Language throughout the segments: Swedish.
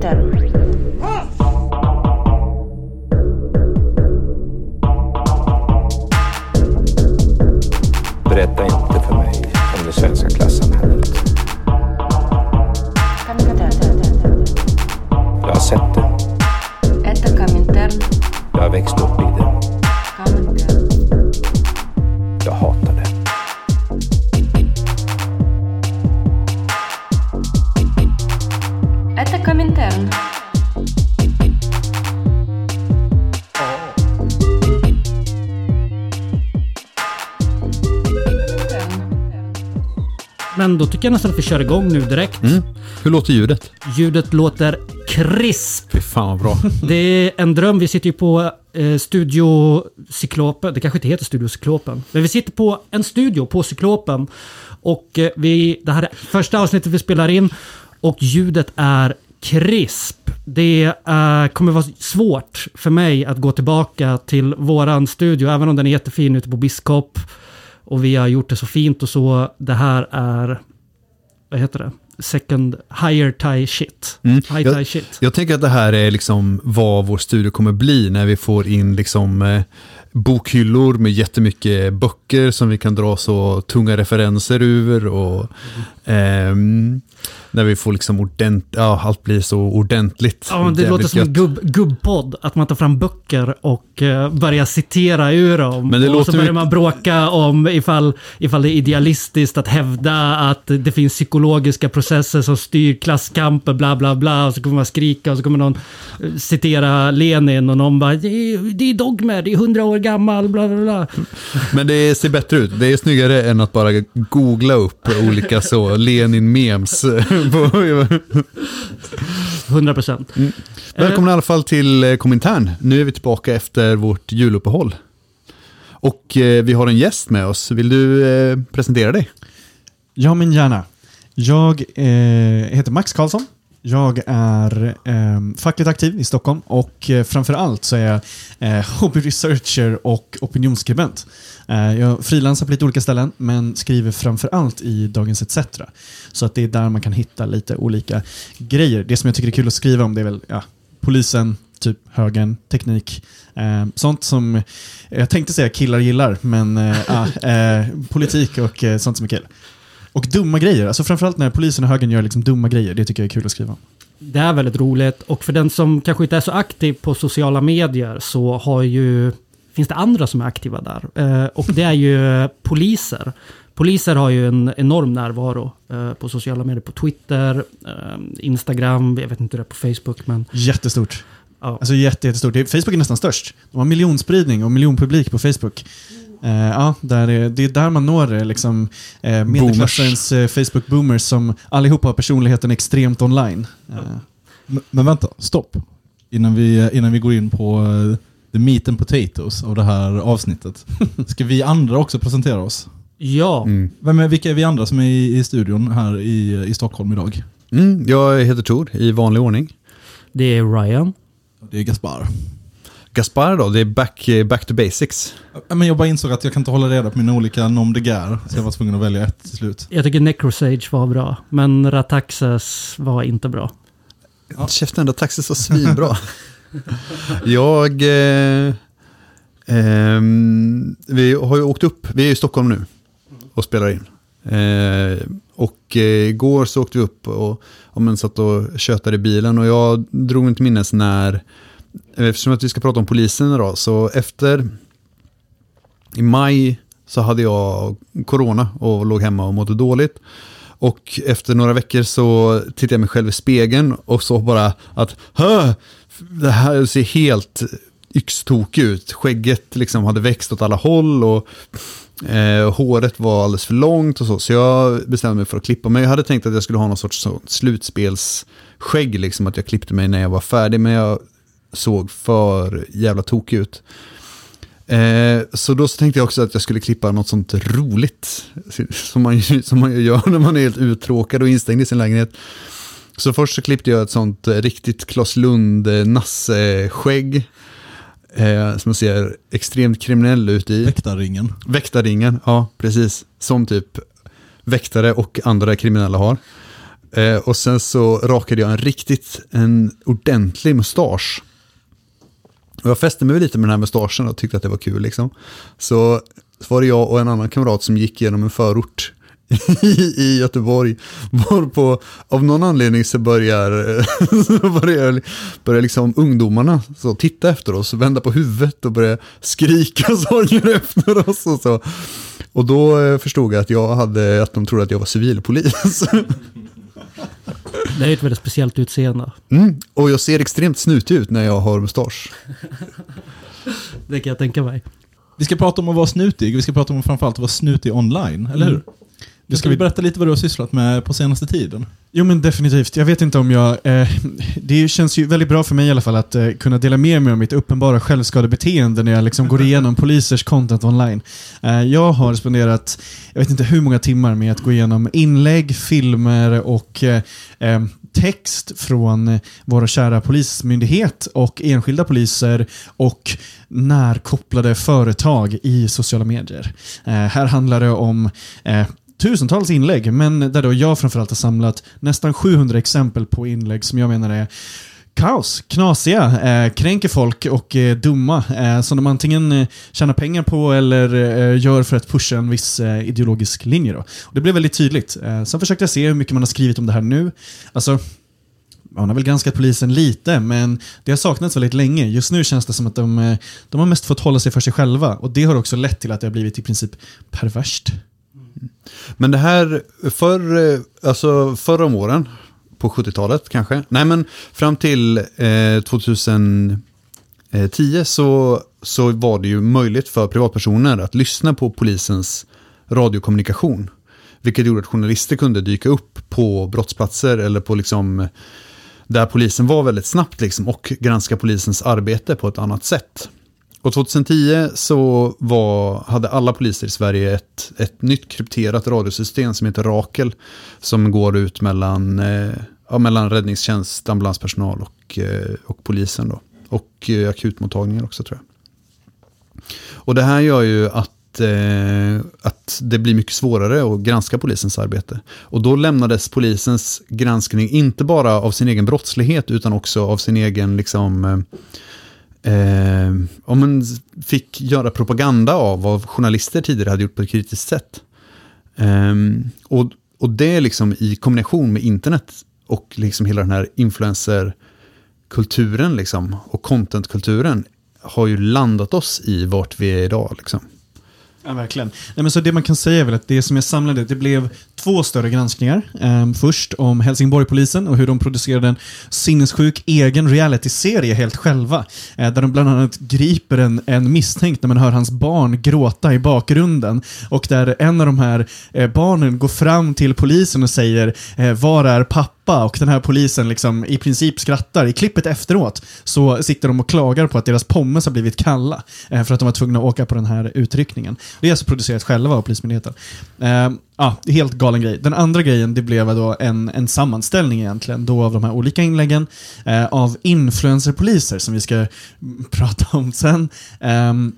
Komintern. Tycker nästan att vi kör igång nu direkt. Mm. Hur låter ljudet? Ljudet låter krisp. Fy fan vad bra. Det är en dröm. Vi sitter ju på eh, Studio Cyklopen. Det kanske inte heter Studio Cyklopen. Men vi sitter på en studio på Cyklopen. Och eh, vi, det här är första avsnittet vi spelar in. Och ljudet är krisp. Det eh, kommer vara svårt för mig att gå tillbaka till våran studio. Även om den är jättefin ute på Biskop. Och vi har gjort det så fint och så. Det här är... Vad heter det? Second higher tie shit. Mm. High Jag- tie shit. Jag tänker att det här är liksom vad vår studio kommer bli när vi får in liksom eh, bokhyllor med jättemycket böcker som vi kan dra så tunga referenser ur och ehm, när vi får liksom ordent, ja, allt blir så ordentligt. Ja, det låter som en gubb, gubbpodd. Att man tar fram böcker och uh, börjar citera ur dem. Men det och låter så börjar man bråka om ifall, ifall det är idealistiskt att hävda att det finns psykologiska processer som styr klasskamper, bla bla bla. Och så kommer man skrika och så kommer någon eh, citera Lenin och någon bara det är, det är dogmer, det är hundra år gammal, bla bla bla. Men det ser bättre ut. Det är snyggare än att bara googla upp olika så Lenin-memes. 100 procent. Välkomna i alla fall till eh, Komintern. Nu är vi tillbaka efter vårt juluppehåll. Och eh, vi har en gäst med oss. Vill du eh, presentera dig? Ja, men gärna. Jag eh, heter Max Karlsson. Jag är eh, fackligt aktiv i Stockholm och eh, framförallt så är jag eh, hobbyresearcher och opinionsskribent. Eh, jag frilansar på lite olika ställen men skriver framförallt i Dagens ETC. Så att det är där man kan hitta lite olika grejer. Det som jag tycker är kul att skriva om det är väl ja, polisen, typ högern, teknik. Eh, sånt som, eh, jag tänkte säga killar gillar, men eh, eh, politik och eh, sånt som är kul. Och dumma grejer, alltså framförallt när polisen och högern gör liksom dumma grejer, det tycker jag är kul att skriva om. Det är väldigt roligt och för den som kanske inte är så aktiv på sociala medier så har ju, finns det andra som är aktiva där. Eh, och det är ju poliser. Poliser har ju en enorm närvaro eh, på sociala medier, på Twitter, eh, Instagram, jag vet inte hur det är på Facebook men Jättestort. ja. Alltså jätte, jättestort. Facebook är nästan störst. De har miljonspridning och miljonpublik på Facebook. Eh, ja, där är, det är där man når eh, liksom, eh, medelklassens eh, Facebook-boomers som allihopa har personligheten extremt online. Men, men vänta, stopp. Innan vi, innan vi går in på uh, the meat and potatoes av det här avsnittet. Ska vi andra också presentera oss? ja. Mm. Vem är, vilka är vi andra som är i, i studion här i, i Stockholm idag? Mm, jag heter Tor i vanlig ordning. det är Ryan. Det är Gaspar. Gaspar då, det är back, eh, back to basics. Ja, Men jag bara insåg att jag kan inte hålla reda på mina olika nom de guerre, så jag var tvungen att välja ett till slut. Jag tycker Necrosage var bra, men Rataxas var inte bra. Ja. Käften, taxis var svinbra. jag... Eh, ehm, vi har ju åkt upp, vi är i Stockholm nu och spelar in. Eh, och eh, igår så åkte vi upp och ja, men, satt och tjötade i bilen och jag drog till minnes när, eftersom att vi ska prata om polisen idag, så efter i maj så hade jag corona och låg hemma och mådde dåligt. Och efter några veckor så tittade jag mig själv i spegeln och så bara att Hö! det här ser helt yxtokig ut. Skägget liksom hade växt åt alla håll och eh, håret var alldeles för långt och så. Så jag bestämde mig för att klippa mig. Jag hade tänkt att jag skulle ha någon sorts slutspelsskägg, liksom att jag klippte mig när jag var färdig. Men jag såg för jävla tokig ut. Eh, så då så tänkte jag också att jag skulle klippa något sånt roligt. Som man, som man gör när man är helt uttråkad och instängd i sin lägenhet. Så först så klippte jag ett sånt riktigt Klas Lund eh. Eh, som ser extremt kriminell ut i. Väktarringen. Väktarringen, ja precis. Som typ väktare och andra kriminella har. Eh, och sen så rakade jag en riktigt, en ordentlig mustasch. Och jag fäste mig lite med den här mustaschen och tyckte att det var kul liksom. Så, så var det jag och en annan kamrat som gick genom en förort i, Göteborg. Varpå av någon anledning så börjar, så börjar, börjar liksom ungdomarna så titta efter oss, vända på huvudet och börja skrika saker efter oss. Och, så. och då eh, förstod jag att, jag hade, att de trodde att jag var civilpolis. Det är ett väldigt speciellt utseende. Mm. Och jag ser extremt snutig ut när jag har mustasch. Det kan jag tänka mig. Vi ska prata om att vara snutig, vi ska prata om framförallt att vara snutig online, eller hur? Du ska vi berätta lite vad du har sysslat med på senaste tiden? Jo men definitivt. Jag vet inte om jag... Eh, det känns ju väldigt bra för mig i alla fall att eh, kunna dela med mig av mitt uppenbara självskadebeteende när jag liksom går igenom polisers content online. Eh, jag har spenderat, jag vet inte hur många timmar med att gå igenom inlägg, filmer och eh, eh, text från våra kära polismyndighet och enskilda poliser och närkopplade företag i sociala medier. Eh, här handlar det om tusentals inlägg, men där då jag framförallt har samlat nästan 700 exempel på inlägg som jag menar är kaos, knasiga, eh, kränker folk och eh, dumma. Eh, som de antingen eh, tjänar pengar på eller eh, gör för att pusha en viss eh, ideologisk linje. Då. Och det blev väldigt tydligt. Eh, sen försökte jag se hur mycket man har skrivit om det här nu. Alltså, man har väl granskat polisen lite, men det har saknats väldigt länge. Just nu känns det som att de, eh, de har mest fått hålla sig för sig själva. Och det har också lett till att det har blivit i princip perverst. Men det här, för, eh, alltså förra om åren, på 70-talet kanske, nej men fram till eh, 2010 så, så var det ju möjligt för privatpersoner att lyssna på polisens radiokommunikation. Vilket gjorde att journalister kunde dyka upp på brottsplatser eller på liksom eh, där polisen var väldigt snabbt liksom och granska polisens arbete på ett annat sätt. Och 2010 så var, hade alla poliser i Sverige ett, ett nytt krypterat radiosystem som heter Rakel. Som går ut mellan, eh, ja, mellan räddningstjänst, ambulanspersonal och, eh, och polisen. Då. Och eh, akutmottagningen också tror jag. Och det här gör ju att, eh, att det blir mycket svårare att granska polisens arbete. Och då lämnades polisens granskning inte bara av sin egen brottslighet utan också av sin egen liksom, eh, eh, om man fick göra propaganda av vad journalister tidigare hade gjort på ett kritiskt sätt. Eh, och, och det liksom i kombination med internet och liksom hela den här influencerkulturen liksom, och contentkulturen har ju landat oss i vart vi är idag. Liksom. Ja, verkligen. Nej, men så det man kan säga är väl att det som jag samlade, det blev två större granskningar. Ehm, först om Helsingborgpolisen och hur de producerade en sinnessjuk egen realityserie helt själva. Eh, där de bland annat griper en, en misstänkt när man hör hans barn gråta i bakgrunden. Och där en av de här eh, barnen går fram till polisen och säger eh, “Var är pappa?” Och den här polisen liksom i princip skrattar. I klippet efteråt så sitter de och klagar på att deras pommes har blivit kalla eh, för att de var tvungna att åka på den här utryckningen. Det är alltså producerat själva av Polismyndigheten. Eh, Ja, helt galen grej. Den andra grejen det blev då en, en sammanställning egentligen då av de här olika inläggen eh, av influencerpoliser som vi ska prata om sen. Ehm,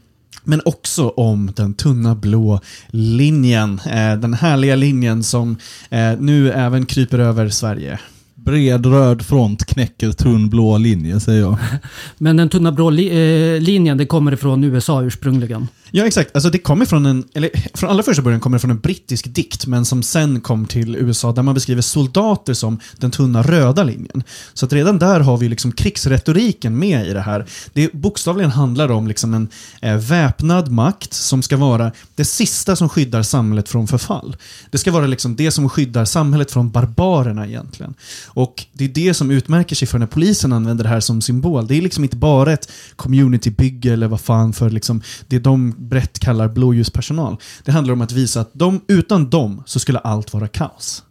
men också om den tunna blå linjen. Eh, den härliga linjen som eh, nu även kryper över Sverige. Bred röd front knäcker tunn blå linje, säger jag. Men den tunna blå li eh, linjen, det kommer ifrån USA ursprungligen. Ja, exakt. Alltså det kommer från en, eller från allra första början kommer det från en brittisk dikt, men som sen kom till USA, där man beskriver soldater som den tunna röda linjen. Så att redan där har vi liksom krigsretoriken med i det här. Det bokstavligen handlar om liksom en eh, väpnad makt som ska vara det sista som skyddar samhället från förfall. Det ska vara liksom det som skyddar samhället från barbarerna egentligen. Och det är det som utmärker sig för när polisen använder det här som symbol. Det är liksom inte bara ett communitybygge eller vad fan för liksom, det de brett kallar blåljuspersonal. Det handlar om att visa att de, utan dem så skulle allt vara kaos.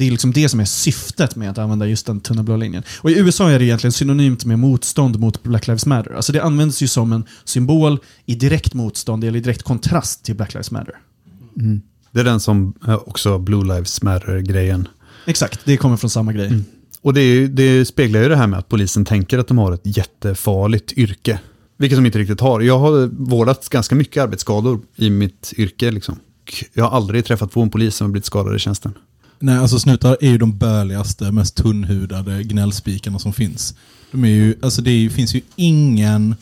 Det är liksom det som är syftet med att använda just den tunna blå linjen. Och I USA är det egentligen synonymt med motstånd mot Black Lives Matter. Alltså det används ju som en symbol i direkt motstånd eller i direkt kontrast till Black Lives Matter. Mm. Det är den som eh, också Blue Lives Matter-grejen. Exakt, det kommer från samma grej. Mm. Och det, det, speglar ju det här med att polisen tänker att de har ett jättefarligt yrke. Vilket de inte riktigt har. Jag har vårdat ganska mycket arbetsskador i mitt yrke. Liksom. Jag har aldrig träffat på en polis som har blivit skadad i tjänsten. Nej, alltså snutar är ju de böligaste, mest tunnhudade gnällspikarna som finns. De är ju, alltså det är, finns ju ingen,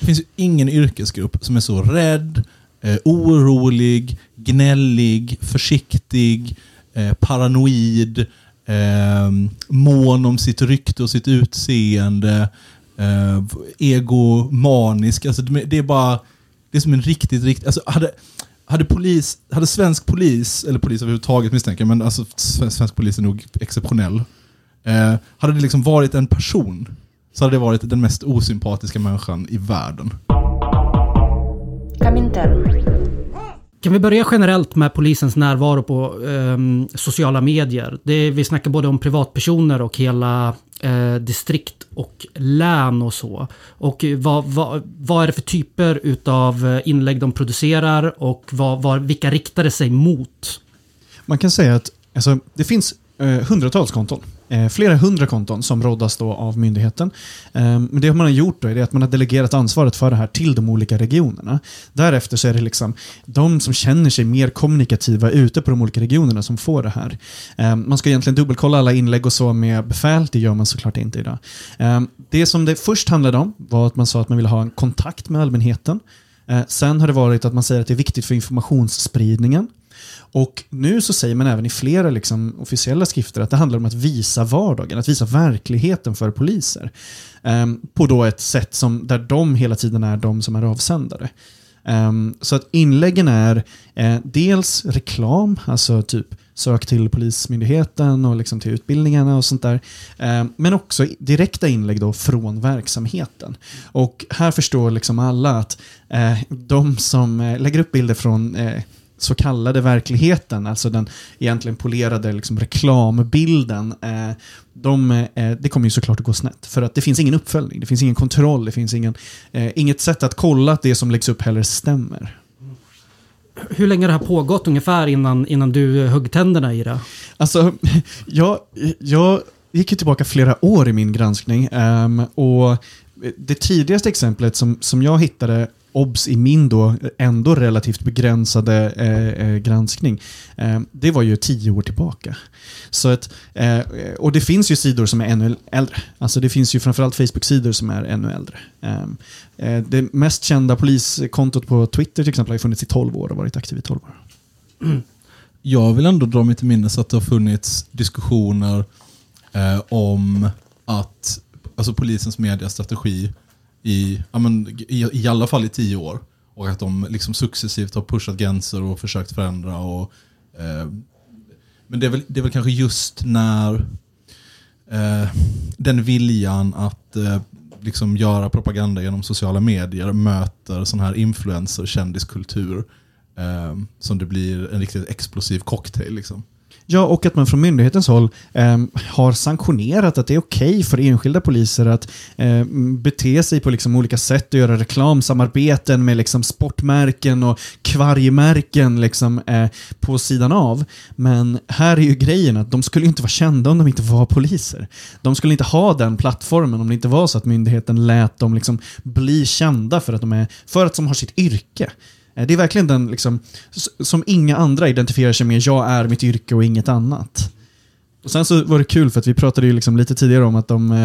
det finns ju ingen yrkesgrupp som är så rädd, eh, orolig, gnällig, försiktig, eh, paranoid, eh, mån om sitt rykte och sitt utseende, eh, egomanisk. Alltså det är bara, det är som en riktigt, riktigt, alltså hade, hade, polis, hade svensk polis, eller polis överhuvudtaget misstänker jag, men alltså svensk, polis är nog exceptionell. Eh, hade det liksom varit en person så hade det varit den mest osympatiska människan i världen. Komintern. Kan vi börja generellt med polisens närvaro på eh, sociala medier? Det, vi snackar både om privatpersoner och hela eh, distrikt och län och så. Och vad, vad, vad är det för typer utav eh, inlägg de producerar och vad, vad, vilka riktar det sig mot? Man kan säga att alltså, det finns eh, hundratals konton. Eh, flera hundra konton som roddas då av myndigheten. Ehm, men det man har gjort då är att man har delegerat ansvaret för det här till de olika regionerna. Därefter så är det liksom de som känner sig mer kommunikativa ute på de olika regionerna som får det här. Ehm, man ska egentligen dubbelkolla alla inlägg och så med befäl, det gör man såklart inte idag. Ehm, det som det först handlade om var att man sa att man ville ha en kontakt med allmänheten. Eh, sen har det varit att man säger att det är viktigt för informationsspridningen. Och nu så säger man även i flera liksom, officiella skrifter att det handlar om att visa vardagen, att visa verkligheten för poliser. Um, på då ett sätt som, där de hela tiden är de som är avsändare. Um, så att inläggen är eh, dels reklam, alltså typ sök till Polismyndigheten och liksom till utbildningarna och sånt där. Eh, men också direkta inlägg då från verksamheten. Och här förstår liksom alla att eh, de som eh, lägger upp bilder från eh, så kallade verkligheten, alltså den egentligen polerade liksom reklambilden, eh, de, eh, det kommer ju såklart att gå snett. För att det finns ingen uppföljning, det finns ingen kontroll, det finns ingen, eh, inget sätt att kolla att det som läggs upp heller stämmer. Hur länge har det här pågått ungefär innan, innan du högg tänderna i det? Alltså, jag, jag gick ju tillbaka flera år i min granskning ehm, och det tidigaste exemplet som, som jag hittade obs i min då ändå relativt begränsade eh, eh, granskning. Eh, det var ju tio år tillbaka. Så att, eh, och det finns ju sidor som är ännu äldre. Alltså det finns ju framförallt Facebook-sidor som är ännu äldre. Eh, eh det mest kända poliskontot på Twitter till exempel har ju funnits i 12 år och varit aktiv i 12 år. Jag vill ändå dra mig till minnes att det har funnits diskussioner eh, om att alltså polisens mediastrategi i, ja, men, i, i alla fall i tio år. Och att de liksom successivt har pushat gränser och försökt förändra. Och, eh, men det är, väl, det är väl kanske just när eh, den viljan att eh, liksom göra propaganda genom sociala medier möter sån här influencer, kändiskultur. Eh, som det blir en riktigt explosiv cocktail. Liksom. Ja, och att man från myndighetens håll eh, har sanktionerat att det är okej för enskilda poliser att eh, bete sig på liksom olika sätt och göra reklamsamarbeten med liksom sportmärken och kvargmärken liksom, eh, på sidan av. Men här är ju grejen att de skulle inte vara kända om de inte var poliser. De skulle inte ha den plattformen om det inte var så att myndigheten lät dem liksom bli kända för att de, är, för att de har sitt yrke. Eh, det är verkligen den liksom, som inga andra identifierar sig med. Jag är mitt yrke och inget annat. Och Sen så var det kul för att vi pratade ju liksom lite tidigare om att de, eh,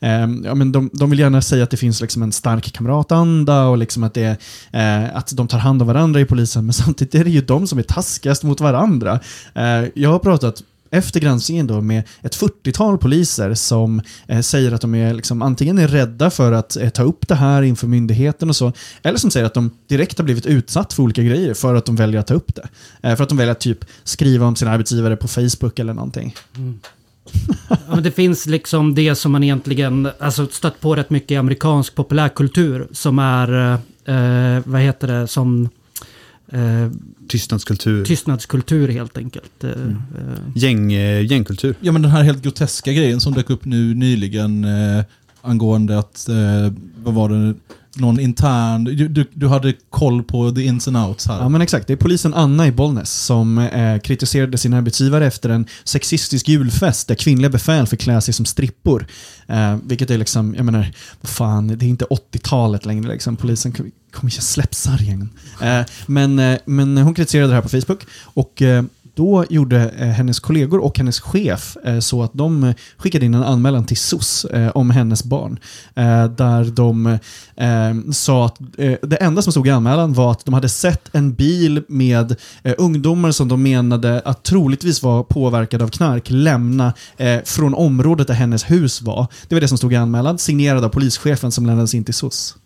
eh ja, men de, de vill gärna säga att det finns liksom en stark kamratanda och liksom att, det, eh, att de tar hand om varandra i polisen. Men samtidigt är det ju de som är taskigast mot varandra. Eh, jag har pratat efter granskningen då med ett 40-tal poliser som eh, säger att de är liksom, antingen är rädda för att eh, ta upp det här inför myndigheten och så, eller som säger att de direkt har blivit utsatt för olika grejer för att de väljer att ta upp det. Eh, för att de väljer att typ skriva om sin arbetsgivare på Facebook eller någonting. Mm. Ja, men det finns liksom det som man egentligen alltså stött på rätt mycket i amerikansk populärkultur som är, eh, eh vad heter det, som eh, Tystnadskultur. tystnadskultur helt enkelt. Eh, Mm. eh, Gäng, gängkultur. Ja men den här helt groteska grejen som dök upp nu nyligen eh, angående att, eh, vad var det, någon intern, du, du, du hade koll på the ins and outs här. Ja men exakt, det är polisen Anna i Bollnäs som eh, kritiserade sin arbetsgivare efter en sexistisk julfest där kvinnliga befäl fick klä sig som strippor. Eh, vilket är liksom, jag menar, vad fan, det är inte 80-talet längre liksom. Polisen kom kom igen, släpp sargen. Eh, men, eh, men hon kritiserade det här på Facebook och eh, då gjorde eh, hennes kollegor och hennes chef eh, så att de eh, skickade in en anmälan till SOS om hennes barn. Där de sa att det enda som stod i anmälan var att de hade sett en bil med ungdomar som de menade att troligtvis var påverkade av knark lämna från området där hennes hus var. Det var det som stod i anmälan, signerad av polischefen som lämnades in till SOS.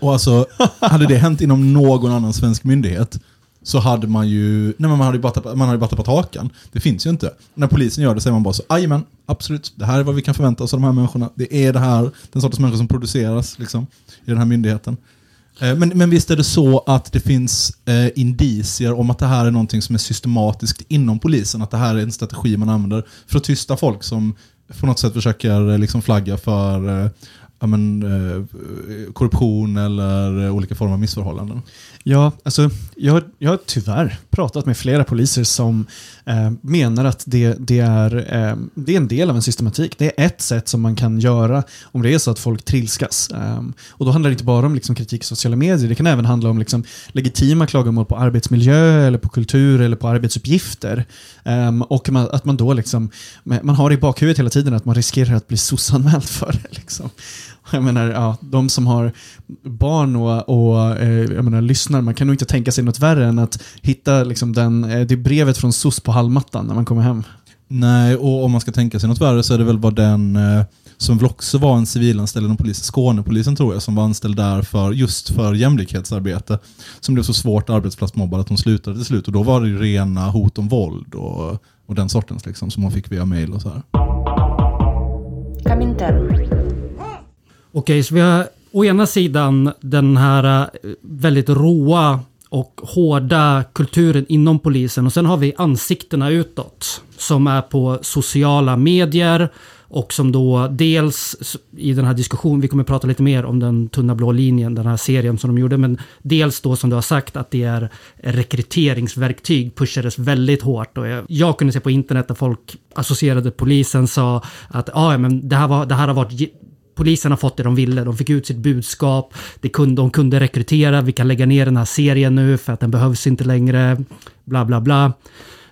Och alltså, hade det hänt inom någon annan svensk myndighet så hade man ju, nej men man hade ju bara tappat, man hade bara tappat hakan. Det finns ju inte. När polisen gör det säger man bara så, men absolut, det här är vad vi kan förvänta oss av de här människorna. Det är det här, den sortens människor som produceras liksom, i den här myndigheten. Eh, men, men visst är det så att det finns eh, indicier om att det här är någonting som är systematiskt inom polisen, att det här är en strategi man använder för att tysta folk som på något sätt försöker eh, liksom flagga för eh, ja, men, eh, korruption eller eh, olika former av missförhållanden. Ja, alltså jag, har- jag har tyvärr pratat med flera poliser som eh, menar att det, det, är, eh, det är en del av en systematik. Det är ett sätt som man kan göra om det är så att folk trilskas. Eh, och då handlar det inte bara om liksom, kritik i sociala medier, det kan även handla om liksom, legitima klagomål på arbetsmiljö, eller på kultur eller på arbetsuppgifter. Eh, och man, att man då liksom, man har i bakhuvudet hela tiden att man riskerar att bli sossanmäld för det. Liksom. Jag menar, ja, de som har barn och, och eh, jag menar, lyssnar, man kan nog inte tänka sig något värre än att hitta liksom, den, eh, det brevet från SOS på hallmattan när man kommer hem. Nej, och om man ska tänka sig något värre så är det väl vad den eh, som väl också var en civilanställd inom polisen, Skånepolisen tror jag, som var anställd där för, just för jämlikhetsarbete. Som blev så svårt arbetsplatsmobbad att hon slutade till slut. Och då var det ju rena hot om våld och, och den sortens liksom, som hon fick via mail och så här. Comintern. Okej, så vi har å ena sidan den här eh, väldigt råa och hårda kulturen inom polisen och sen har vi ansiktena utåt som är på sociala medier och som då dels i den här diskussionen, vi kommer prata lite mer om den tunna blå linjen, den här serien som de gjorde, men dels då som du har sagt att det är rekryteringsverktyg pushades väldigt hårt och jag, jag kunde se på internet där folk associerade polisen sa att ah, ja, men det, här var, det här har varit Polisen har fått det de ville, de fick ut sitt budskap, De kunde, de kunde rekrytera, vi kan lägga ner den här serien nu för att den behövs inte längre, bla bla bla.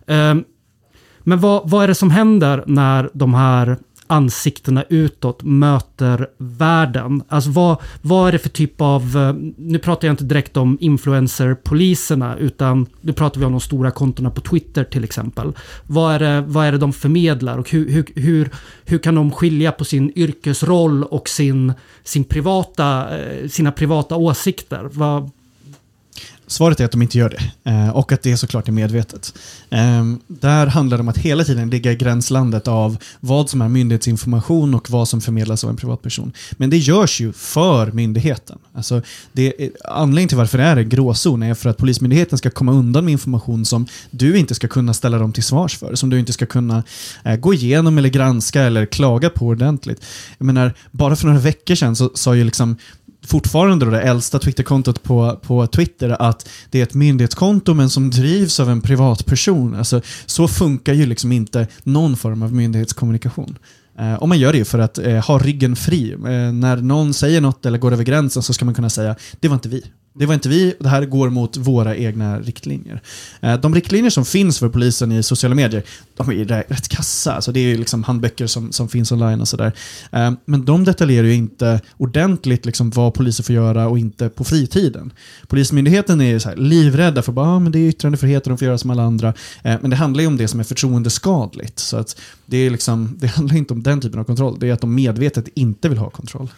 Ehm, men vad, vad är det som händer när de här ansiktena utåt möter världen? Alltså vad, vad är det för typ av, eh, nu pratar jag inte direkt om influencer-poliserna, utan nu pratar vi om de stora kontona på Twitter till exempel. Vad är det, vad är det de förmedlar och hur, hur, hur, hur kan de skilja på sin yrkesroll och sin, sin privata, eh, sina privata åsikter? Vad, Svaret är att de inte gör det. Eh, och att det såklart är medvetet. Eh, där handlar det om att hela tiden ligga i gränslandet av vad som är myndighetsinformation och vad som förmedlas av en privatperson. Men det görs ju för myndigheten. Alltså, det är, anledningen till varför det är en gråzon är för att Polismyndigheten ska komma undan med information som du inte ska kunna ställa dem till svars för. Som du inte ska kunna eh, gå igenom eller granska eller klaga på ordentligt. Jag menar, bara för några veckor sedan så sa ju liksom fortfarande då det äldsta Twitterkontot på, på Twitter att det är ett myndighetskonto men som drivs av en privatperson. Alltså, så funkar ju liksom inte någon form av myndighetskommunikation. Eh, och man gör det ju för att eh, ha ryggen fri. Eh, när någon säger något eller går över gränsen så ska man kunna säga det var inte vi. Det var inte vi, det här går mot våra egna riktlinjer. Eh, de riktlinjer som finns för polisen i sociala medier, de är ju rätt kassa. Alltså det är ju liksom handböcker som, som finns online och sådär. Eh, men de detaljerar ju inte ordentligt liksom vad poliser får göra och inte på fritiden. Polismyndigheten är ju så här livrädda för att ah, men det är yttrandefrihet och de får göra som alla andra. Eh, men det handlar ju om det som är förtroendeskadligt. Så att det, är liksom, det handlar inte om den typen av kontroll. Det är att de medvetet inte vill ha kontroll.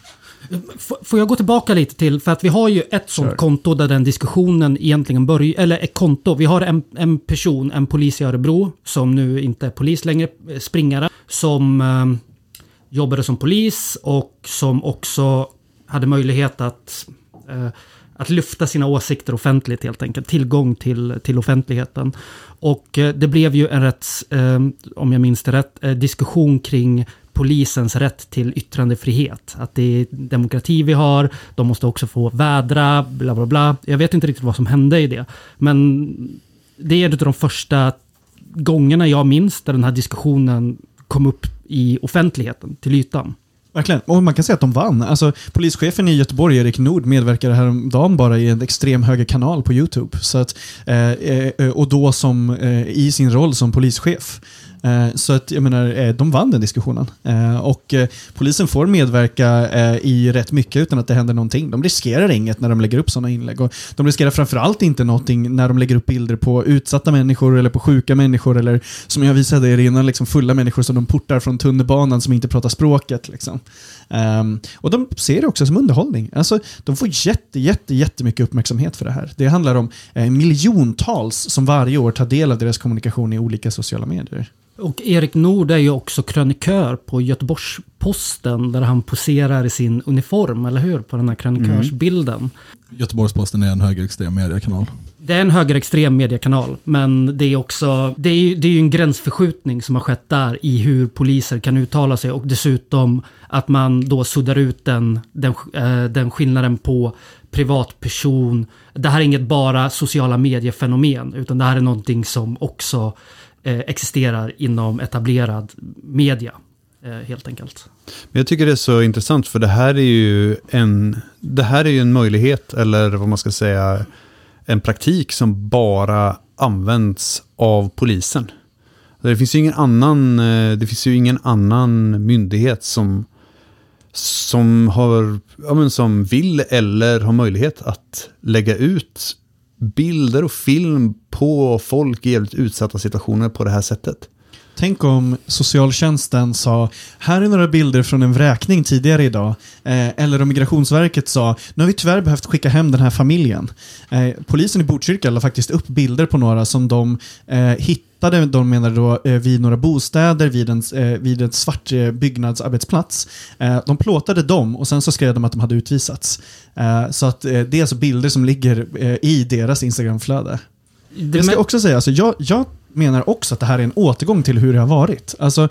Får jag gå tillbaka lite till, för att vi har ju ett sånt Kör. konto där den diskussionen egentligen börjar, eller ett konto. Vi har en, en person, en polis i Örebro, som nu inte är polis längre, eh, springare, som eh, jobbade som polis och som också hade möjlighet att, eh, att lyfta sina åsikter offentligt helt enkelt. Tillgång till, till offentligheten. Och eh, det blev ju en rätt, eh, om jag minns det rätt, eh, diskussion kring polisens rätt till yttrandefrihet. Att det är demokrati vi har, de måste också få vädra, bla bla bla. Jag vet inte riktigt vad som hände i det. Men det är en av de första gångerna jag minns där den här diskussionen kom upp i offentligheten, till ytan. Verkligen. Och man kan säga att de vann. Alltså, polischefen i Göteborg, Erik Nord, medverkade häromdagen bara i en extrem högerkanal på YouTube. Så att, eh, eh, och då som, eh, i sin roll som polischef. Eh, så att jag menar, eh, de vann den diskussionen. Eh, och polisen får medverka i rätt mycket utan att det händer någonting. De riskerar inget när de lägger upp sådana inlägg. Och de riskerar framförallt inte någonting när de lägger upp bilder på utsatta människor eller på sjuka människor eller som jag visade er innan, liksom fulla människor som de portar från tunnelbanan som inte pratar språket. Liksom. Ehm, och de ser det också som underhållning. Alltså, de får jätte, jätte, jättemycket uppmärksamhet för det här. Det handlar om miljontals som varje år tar del av deras kommunikation i olika sociala medier. Och Erik Nord är ju också krönikör på Göteborgs-Posten där han poserar i sin uniform, eller hur? På den här krönikörsbilden. Göteborgs-Posten är en högerextrem mediekanal. Det är en högerextrem mediekanal, men det är också det är, det är ju en gränsförskjutning som har skett där i hur poliser kan uttala sig och dessutom att man då suddar ut den, den, eh, den skillnaden på privatperson. Det här är inget bara sociala mediefenomen, utan det här är någonting som också Eh, existerar inom etablerad media, eh, helt enkelt. Men jag tycker det är så intressant för det här är ju en, det här är ju en möjlighet eller vad man ska säga en praktik som bara används av polisen. Det finns ju ingen annan, eh, det finns ju ingen annan myndighet som, som, har, ja, men som vill eller har möjlighet att lägga ut bilder och film på folk i jävligt utsatta situationer på det här sättet. Tänk om socialtjänsten sa, här är några bilder från en vräkning tidigare idag. Eh, eller om Migrationsverket sa, nu har vi tyvärr behövt skicka hem den här familjen. Eh, polisen i Botkyrka la faktiskt upp bilder på några som de eh, hittade, de menade då, eh, vid några bostäder, vid en, eh, vid en svart eh, byggnadsarbetsplats. De plåtade dem och sen så skrev de att de hade utvisats. Så att det är alltså bilder som ligger i deras Instagramflöde. Det Jag ska också säga, alltså, jag, jag menar också att det här är en återgång till hur det har varit. Alltså,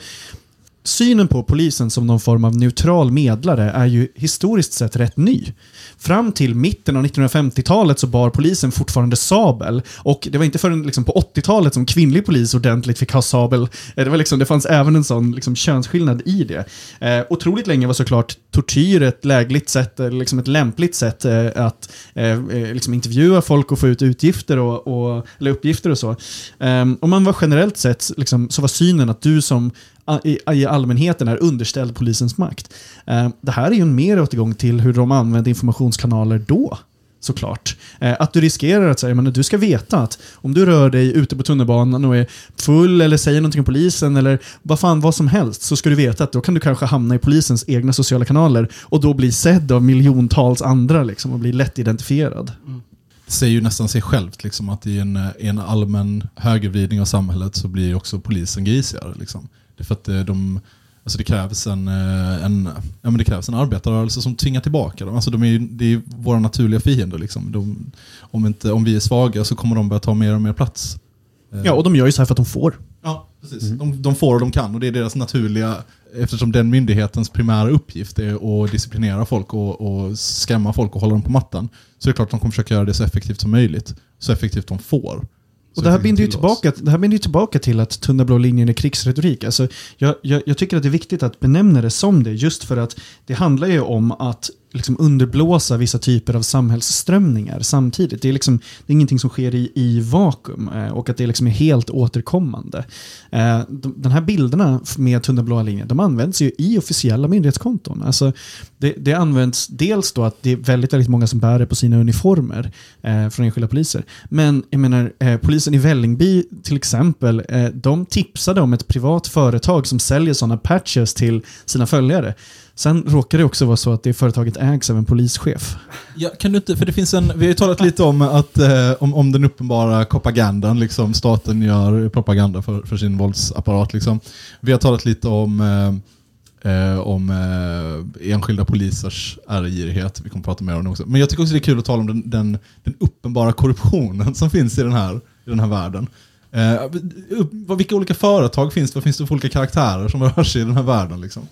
synen på polisen som någon form av neutral medlare är ju historiskt sett rätt ny. Fram till mitten av 1950-talet så bar polisen fortfarande sabel och det var inte förrän liksom på 80-talet som kvinnlig polis ordentligt fick ha sabel. Eh, det, var liksom, det fanns även en sån liksom könsskillnad i det. Eh, otroligt länge var såklart tortyr ett lägligt sätt, eller liksom ett lämpligt sätt eh, att eh, eh liksom intervjua folk och få ut utgifter och, och, eller uppgifter och så. Eh, och man var generellt sett, liksom, så var synen att du som i, allmänheten är underställd polisens makt. Eh, det här är ju en mer återgång till hur de använde informationskanaler då. Såklart. Eh, att du riskerar att säga, men du ska veta att om du rör dig ute på tunnelbanan och är full eller säger någonting om polisen eller vad fan vad som helst så ska du veta att då kan du kanske hamna i polisens egna sociala kanaler och då bli sedd av miljontals andra liksom, och bli lätt identifierad. Mm. Det säger ju nästan sig självt liksom, att i en, i en allmän högervridning av samhället så blir ju också polisen grisigare. Liksom. Det är för att eh, de, alltså det, krävs en, eh, en, ja, men det krävs en arbetarrörelse som tvingar tillbaka dem. Alltså de är det är våra naturliga fiender. Liksom. De, om, inte, om vi är svaga så kommer de börja ta mer och mer plats. Eh, Ja, och de gör ju så här för att de får. Ja, precis. De, de får och de kan och det är deras naturliga, eftersom den myndighetens primära uppgift är att disciplinera folk och, och skrämma folk och hålla dem på mattan. Så är det klart att de kommer försöka göra det så effektivt som möjligt. Så effektivt de får. Och det här, binder ju tillbaka, det här binder tillbaka till att tunna blå linjen är krigsretorik. Alltså, jag, jag, jag tycker att det är viktigt att benämna det som det, just för att det handlar ju om att liksom underblåsa vissa typer av samhällsströmningar samtidigt. Det är, liksom, det är ingenting som sker i, i vakuum eh, och att det liksom är helt återkommande. Eh, de, här bilderna med tunna blåa linjer, de används ju i officiella myndighetskonton. Alltså, det, det används dels då att det är väldigt, väldigt många som bär det på sina uniformer eh, från enskilda poliser. Men jag menar, eh, polisen i Vällingby till exempel, eh, de tipsade om ett privat företag som säljer sådana patches till sina följare. Sen råkar det också vara så att det företaget ägs av en polischef. Ja, kan du inte, för det finns en, vi har ju talat lite om, att, eh, om, om den uppenbara propagandan, liksom, staten gör propaganda för, för sin våldsapparat. Liksom. Vi har talat lite om, eh, eh, om eh, enskilda polisers ärgirighet, vi kommer prata mer om det också. Men jag tycker också det är kul att tala om den, den, den uppenbara korruptionen som finns i den här, i den här världen. Eh, vilka olika företag finns det? Vad finns det för olika karaktärer som rör sig i den här världen? Liksom?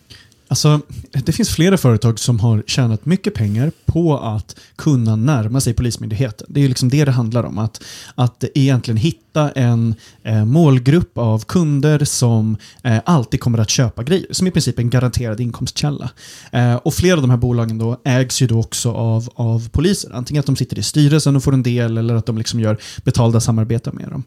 Alltså, det finns flera företag som har tjänat mycket pengar på att kunna närma sig Polismyndigheten. Det är liksom det det handlar om. Att, att egentligen hitta hitta en eh, målgrupp av kunder som eh, alltid kommer att köpa grejer. Som i princip är en garanterad inkomstkälla. Eh, och flera av de här bolagen då ägs ju då också av, av poliser. Antingen att de sitter i styrelsen och får en del eller att de liksom gör betalda samarbeten med dem.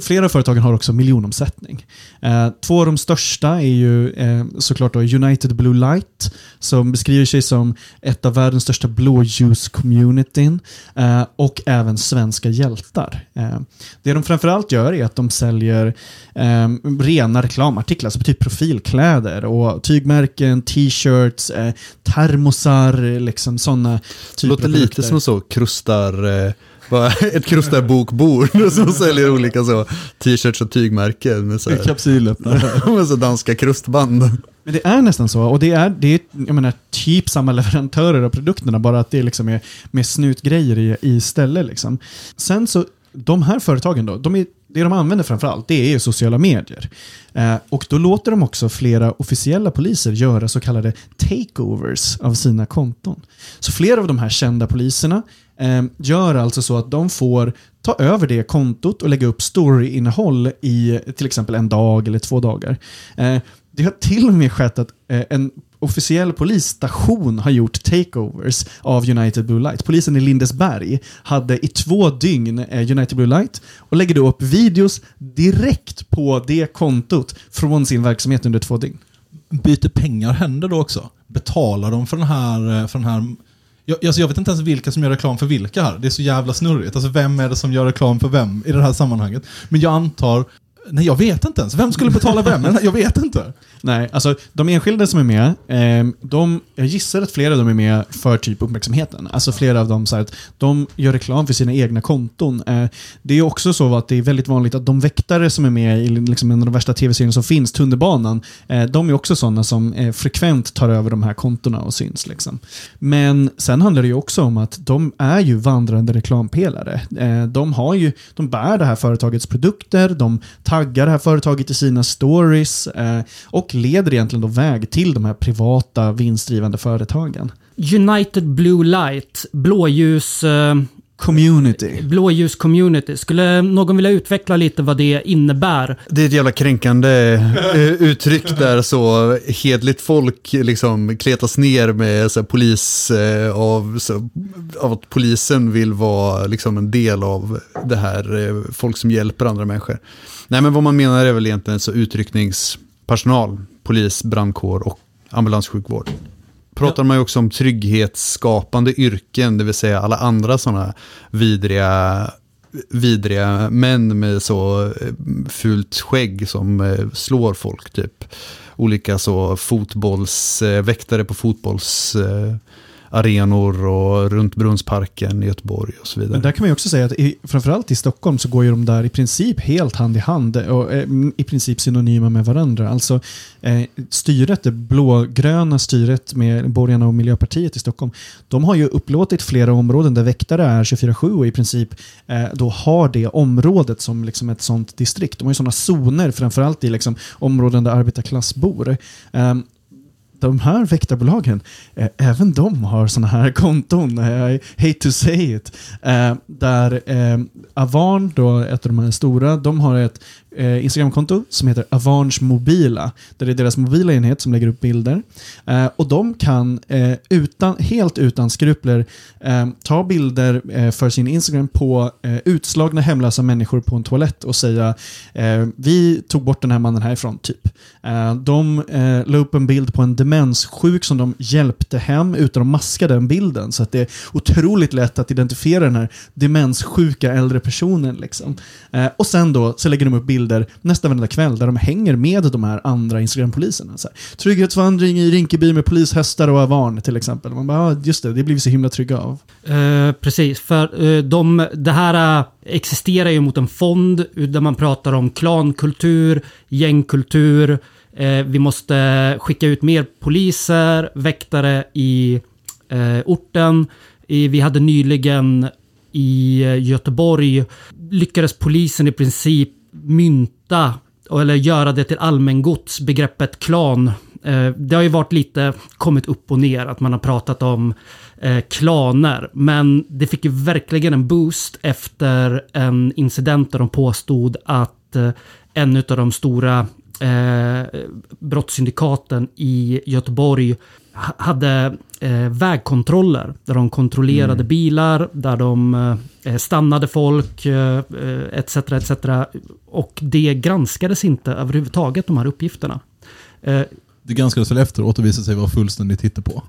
Flera av företagen har också miljonomsättning. Eh, två av de största är ju eh, såklart då United Blue Light som beskriver sig som ett av världens största blåljuscommunityn eh, och även Svenska hjältar. Eh, det de framförallt gör är att de säljer eh, rena reklamartiklar, alltså typ profilkläder och tygmärken, t-shirts, eh, termosar, liksom sådana typer Låter av lite som så krustar... Eh, ett krustarbokbord som säljer olika så t-shirts och tygmärken med så, här, Kapsylöppnare. med så danska krustband. Men det är nästan så. Och det är, det är jag menar, typ samma leverantörer av produkterna, bara att det liksom är med snutgrejer i, i istället. Liksom. Sen så, de här företagen då, de är, det de använder framförallt, det är sociala medier. Eh, och då låter de också flera officiella poliser göra så kallade takeovers av sina konton. Så flera av de här kända poliserna eh, gör alltså så att de får ta över det kontot och lägga upp storyinnehåll i till exempel en dag eller två dagar. Eh, det har till och med skett att eh, en officiell polisstation har gjort takeovers av United Blue Light. Polisen i Lindesberg hade i två dygn eh, United Blue Light och lägger då upp videos direkt på det kontot från sin verksamhet under två dygn. Byter pengar händer då också? Betalar de för den här... Eh, för den här jag, alltså jag vet inte ens vilka som gör reklam för vilka här. Det är så jävla snurrigt. Alltså vem är det som gör reklam för vem i det här sammanhanget? Men jag antar... Nej, jag vet inte ens. Vem skulle betala vem? Jag vet inte. Nej, alltså de enskilda som är med, eh, de, jag gissar att flera av dem är med för typ uppmärksamheten. Alltså flera av dem så att de gör reklam för sina egna konton. Eh, det är också så att det är väldigt vanligt att de väktare som är med i liksom en av de värsta tv-serierna som finns, Tunnelbanan, eh, de är också sådana som eh, frekvent tar över de här kontona och syns. Liksom. Men sen handlar det ju också om att de är ju vandrande reklampelare. De, har ju, de bär det här företagets produkter, de taggar det här företaget i sina stories eh, och leder egentligen då väg till de här privata vinstdrivande företagen. United Blue Light, blåljus... Eh, Community. blåljus community. Skulle någon vilja utveckla lite vad det innebär? Det är ett jävla kränkande eh, uttryck där så hedligt folk liksom kletas ner med så här, polis av, så, av att polisen vill vara liksom en del av det här, eh, folk som hjälper andra människor. Nej men vad man menar är väl egentligen så utryckningspersonal, polis, brandkår och ambulanssjukvård. Pratar man ju också om trygghetsskapande yrken, det vill säga alla andra sådana vidriga vidriga män med så eh, fult skägg som eh, slår folk typ. Olika så fotbolls, eh, väktare arenor och runt Brunnsparken i Göteborg och så vidare. Men där kan man ju också säga att i, framförallt i Stockholm så går ju de där i princip helt hand i hand och eh, mm, i princip synonyma med varandra. Alltså eh, styret, det blågröna styret med borgarna och Miljöpartiet i Stockholm, de har ju upplåtit flera områden där väktare är 24-7 och i princip eh, då har det området som liksom ett sånt distrikt. De har ju sådana zoner, framförallt i liksom områden där arbetarklass bor. Ehm, de här väktarbolagen, eh, även de har sådana här konton, eh, I hate to say it, eh, där eh, Avarn, då, ett av de här stora, de har ett eh, Instagramkonto som heter Avange Mobila, där det är deras mobila enhet som lägger upp bilder. Eh, och de kan eh, utan, helt utan skrupler eh, ta bilder eh, för sin Instagram på eh, utslagna hemlösa människor på en toalett och säga eh, vi tog bort den här mannen härifrån, typ. Eh, de eh, la upp en bild på en demenssjuk som de hjälpte hem utan att maska den bilden. Så att det är otroligt lätt att identifiera den här demenssjuka äldre personen. Liksom. Eh, och sen då så lägger de upp bilder nästan varenda kväll där de hänger med de här andra Instagram-poliserna. Så här, Trygghetsvandring i Rinkeby med polishästar och avarn till exempel. Man bara, ja, just det, det blir vi så himla trygga av. Eh, precis, för eh, de, det här eh, existerar ju mot en fond där man pratar om klankultur, gängkultur. Eh, vi måste skicka ut mer poliser, väktare i eh, orten. Vi hade nyligen i eh, Göteborg lyckades polisen i princip mynta eller göra det till allmängods begreppet klan eh, det har ju varit lite kommit upp och ner, att man har pratat om eh, klaner. Men det fick ju verkligen en boost efter en incident där de påstod att eh, en av de stora brottssyndikaten i Göteborg hade eh, vägkontroller där de kontrollerade bilar, där de eh, stannade folk eh, eh, etc. etc. Och det granskades inte överhuvudtaget, de här uppgifterna. Eh, Det granskades väl efteråt och visade sig vara fullständigt hittepå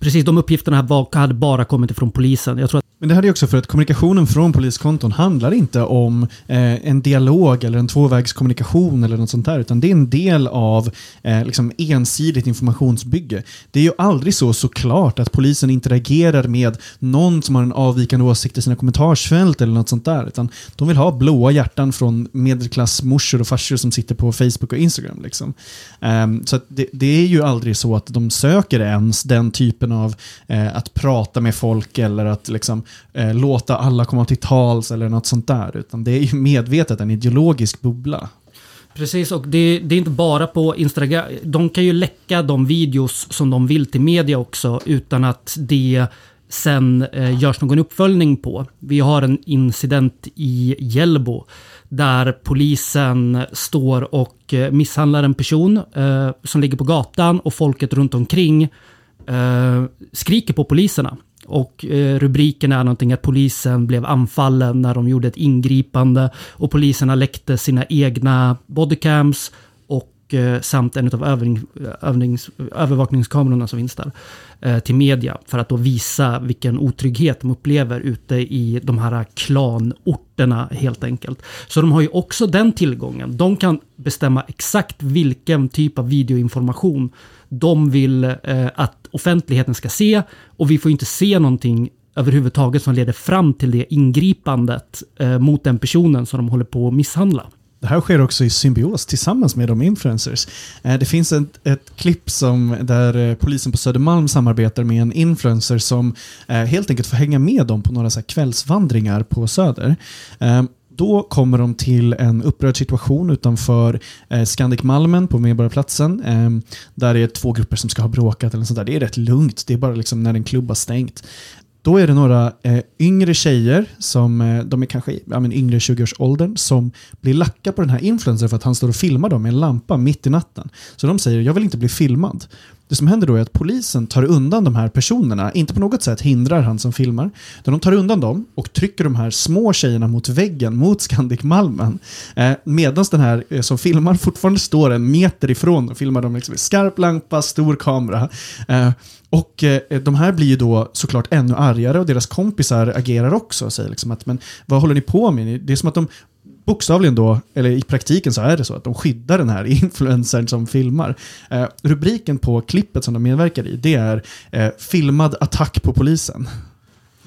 precis, de uppgifterna var, hade bara kommit ifrån polisen. Jag tror att Men det här är också för att kommunikationen från poliskonton handlar inte om eh, en dialog eller en tvåvägskommunikation eller något sånt där, utan det är en del av eh, liksom ensidigt informationsbygge. Det är ju aldrig så såklart att polisen interagerar med någon som har en avvikande åsikt i sina kommentarsfält eller något sånt där, utan de vill ha blåa hjärtan från medelklassmorsor och farsor som sitter på Facebook och Instagram. Liksom. Eh, så att det, det är ju aldrig så att de söker ens den typen av eh, att prata med folk eller att liksom, eh, låta alla komma till tals eller något sånt där. Utan det är ju medvetet en ideologisk bubbla. Precis, och det, det är inte bara på Instagram. De kan ju läcka de videos som de vill till media också utan att det sen eh, görs någon uppföljning på. Vi har en incident i Hjällbo där polisen står och eh, misshandlar en person eh, som ligger på gatan och folket runt omkring eh, skriker på poliserna. Och eh, rubriken är någonting att polisen blev anfallen när de gjorde ett ingripande och poliserna läckte sina egna bodycams och eh, samt en av övning, övnings, övervakningskamerorna som finns där eh, till media för att då visa vilken otrygghet de upplever ute i de här klanorterna helt enkelt. Så de har ju också den tillgången. De kan bestämma exakt vilken typ av videoinformation de vill eh, att offentligheten ska se och vi får inte se någonting överhuvudtaget som leder fram till det ingripandet eh, mot den personen som de håller på att misshandla. Det här sker också i symbios tillsammans med de influencers. Eh, Det finns ett, ett klipp som, där eh, polisen på Södermalm samarbetar med en influencer som eh, helt enkelt får hänga med dem på några så här kvällsvandringar på Söder. Eh, då kommer de till en upprörd situation utanför eh, Scandic Malmen på Medborgarplatsen. Eh, där det är två grupper som ska ha bråkat eller sånt där. Det är rätt lugnt, det är bara liksom när en klubb har stängt. Då är det några eh, yngre tjejer, som, eh, de är kanske i ja, men yngre 20-årsåldern, som blir lacka på den här influencern för att han står och filmar dem med en lampa mitt i natten. Så de säger jag vill inte bli filmad. Det som händer då är att polisen tar undan de här personerna, inte på något sätt hindrar han som filmar, utan de tar undan dem och trycker de här små tjejerna mot väggen, mot Scandic Malmen. Eh, Medan den här eh, som filmar fortfarande står en meter ifrån och filmar dem liksom med skarp lampa, stor kamera. Eh, och eh, de här blir ju då såklart ännu argare och deras kompisar agerar också och säger liksom att men vad håller ni på med? Det är som att de bokstavligen då, eller i praktiken så är det så att de skyddar den här influencern som filmar. Eh, rubriken på klippet som de medverkar i, det är eh, “Filmad attack på polisen”.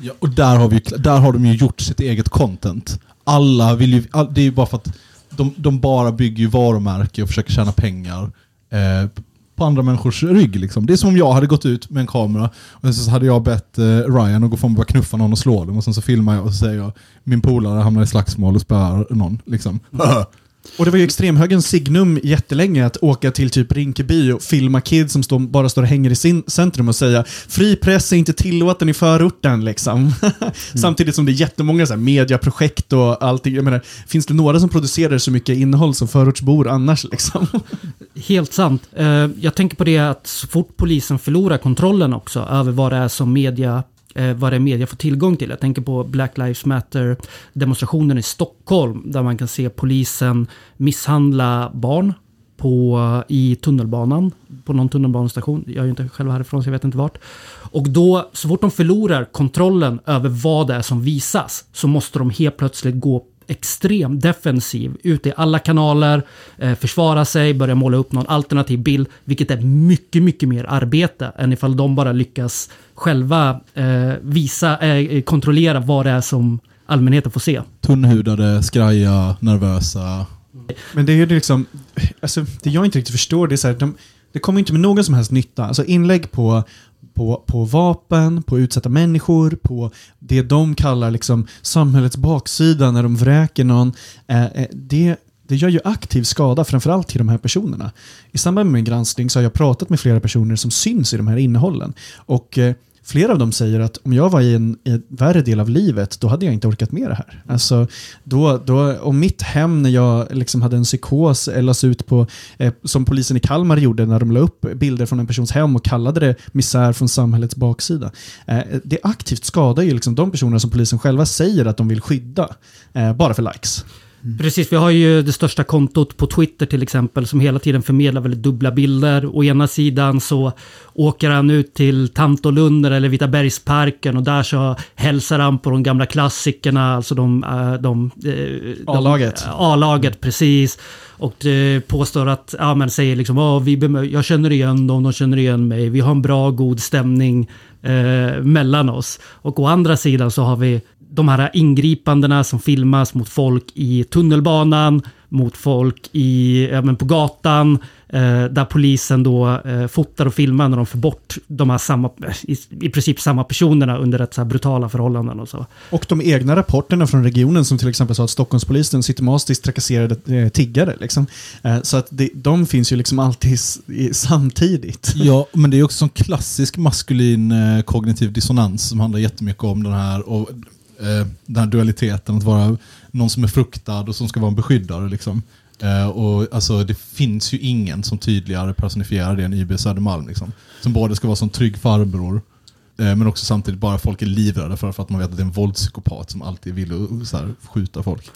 Ja, och där har, vi, där har de ju gjort sitt eget content. Alla vill ju, all, det är ju bara för att de, de bara bygger ju varumärke och försöker tjäna pengar eh, på andra människors rygg. Liksom. Det är som om jag hade gått ut med en kamera och så hade jag bett eh, Ryan att gå fram och bara knuffa någon och slå dem och sen så filmar jag och så säger jag min polare hamnar i slagsmål och spöar någon. Liksom. Och det var ju extremhögens signum jättelänge att åka till typ Rinkeby och filma kids som står, bara står och hänger i sin centrum och säga fri press är inte tillåten i förorten liksom. Samtidigt som det är jättemånga så här, mediaprojekt och allting. Jag menar, finns det några som producerar så mycket innehåll som förortsbor annars liksom? Helt sant. Eh, Jag tänker på det att så fort polisen förlorar kontrollen också över vad det är som media eh, vad det är media får tillgång till. Jag tänker på Black Lives Matter demonstrationen i Stockholm där man kan se polisen misshandla barn på, i tunnelbanan, på någon tunnelbanestation. Jag är ju inte själv härifrån så jag vet inte vart. Och då, så fort de förlorar kontrollen över vad det är som visas så måste de helt plötsligt gå extrem defensiv ut i alla kanaler, eh, försvara sig, börja måla upp någon alternativ bild, vilket är mycket, mycket mer arbete än ifall de bara lyckas själva eh, visa, eh, kontrollera vad det är som allmänheten får se. Tunnhudade, skraja, nervösa. Men det är ju liksom, alltså, det jag inte riktigt förstår det är så här, de, det kommer inte med någon som helst nytta. Alltså inlägg på, på, på vapen, på utsatta människor, på det de kallar liksom samhällets baksida när de vräker någon. Eh, det, det det gör ju aktiv skada, framförallt till de här personerna. I samband med min granskning så har jag pratat med flera personer som syns i de här innehållen. Och eh, Flera av dem säger att om jag var i en, i en värre del av livet, då hade jag inte orkat med det här. Alltså, då, då, om mitt hem när jag liksom hade en psykos lades ut på, eh, som polisen i Kalmar gjorde när de la upp bilder från en persons hem och kallade det misär från samhällets baksida. Eh, det aktivt skadar ju liksom de personerna som polisen själva säger att de vill skydda, eh, bara för likes. Precis, vi har ju det största kontot på Twitter till exempel som hela tiden förmedlar väldigt dubbla bilder. Å ena sidan så åker han ut till Tantolunder eller Vitabergsparken och där så hälsar han på de gamla klassikerna, alltså de... eh, de, eh, de A-laget. A-laget, precis. Och eh, påstår att, ja men säger liksom, "Ja, vi jag känner igen dem, de känner igen mig, vi har en bra god stämning eh, mellan oss. Och å andra sidan så har vi de här ingripandena som filmas mot folk i tunnelbanan, mot folk i, ja, men på gatan, eh, där polisen då eh, fotar och filmar när de får bort de här samma, i, i princip samma personerna under rätt så här brutala förhållanden och så. Och de egna rapporterna från regionen som till exempel sa att Stockholmspolisen systematiskt trakasserade eh, tiggare. Liksom. Eh, så att det, de finns ju liksom alltid i, samtidigt. Ja, men det är också en klassisk maskulin eh, kognitiv dissonans som handlar jättemycket om den här, och, eh, den här dualiteten, att vara någon som är fruktad och som ska vara en beskyddare. Liksom. Eh, och, alltså, det finns ju ingen som tydligare personifierar det än IB Södermalm. Liksom. Som både ska vara som trygg farbror, eh, men också samtidigt bara folk är livrädda för, för att man vet att det är en våldspsykopat som alltid vill så här, skjuta folk.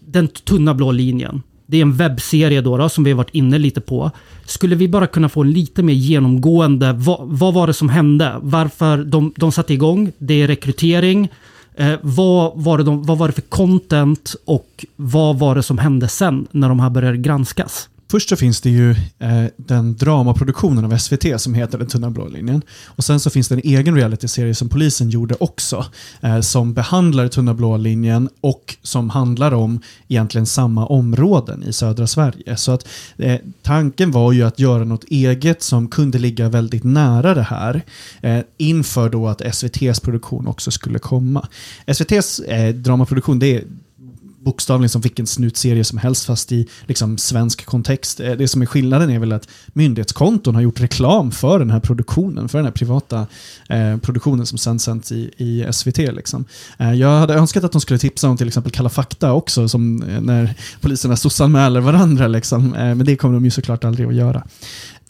Den tunna blå linjen. Det är en webbserie då, då som vi har varit inne lite på. Skulle vi bara kunna få en lite mer genomgående, vad, vad var det som hände? Varför de, de satte igång? Det är rekrytering. Eh, vad, var det de, vad var det för content och vad var det som hände sen när de här började granskas? Först så finns det ju eh, den dramaproduktionen av SVT som heter Den tunna blå linjen. Och sen så finns det en egen realityserie som polisen gjorde också. Eh, som behandlar tunna blå linjen och som handlar om egentligen samma områden i södra Sverige. Så att eh, tanken var ju att göra något eget som kunde ligga väldigt nära det här. Eh, inför då att SVTs produktion också skulle komma. SVTs eh, dramaproduktion det är bokstavligen som vilken snutserie som helst fast i liksom, svensk kontext. Eh, det som är skillnaden är väl att myndighetskonton har gjort reklam för den här produktionen, för den här privata eh, produktionen som sen sänds i, i SVT. Liksom. Eh, jag hade önskat att de skulle tipsa om till exempel Kalla fakta också, som eh, när poliserna sossanmäler varandra. Liksom. Eh, men det kommer de ju såklart aldrig att göra.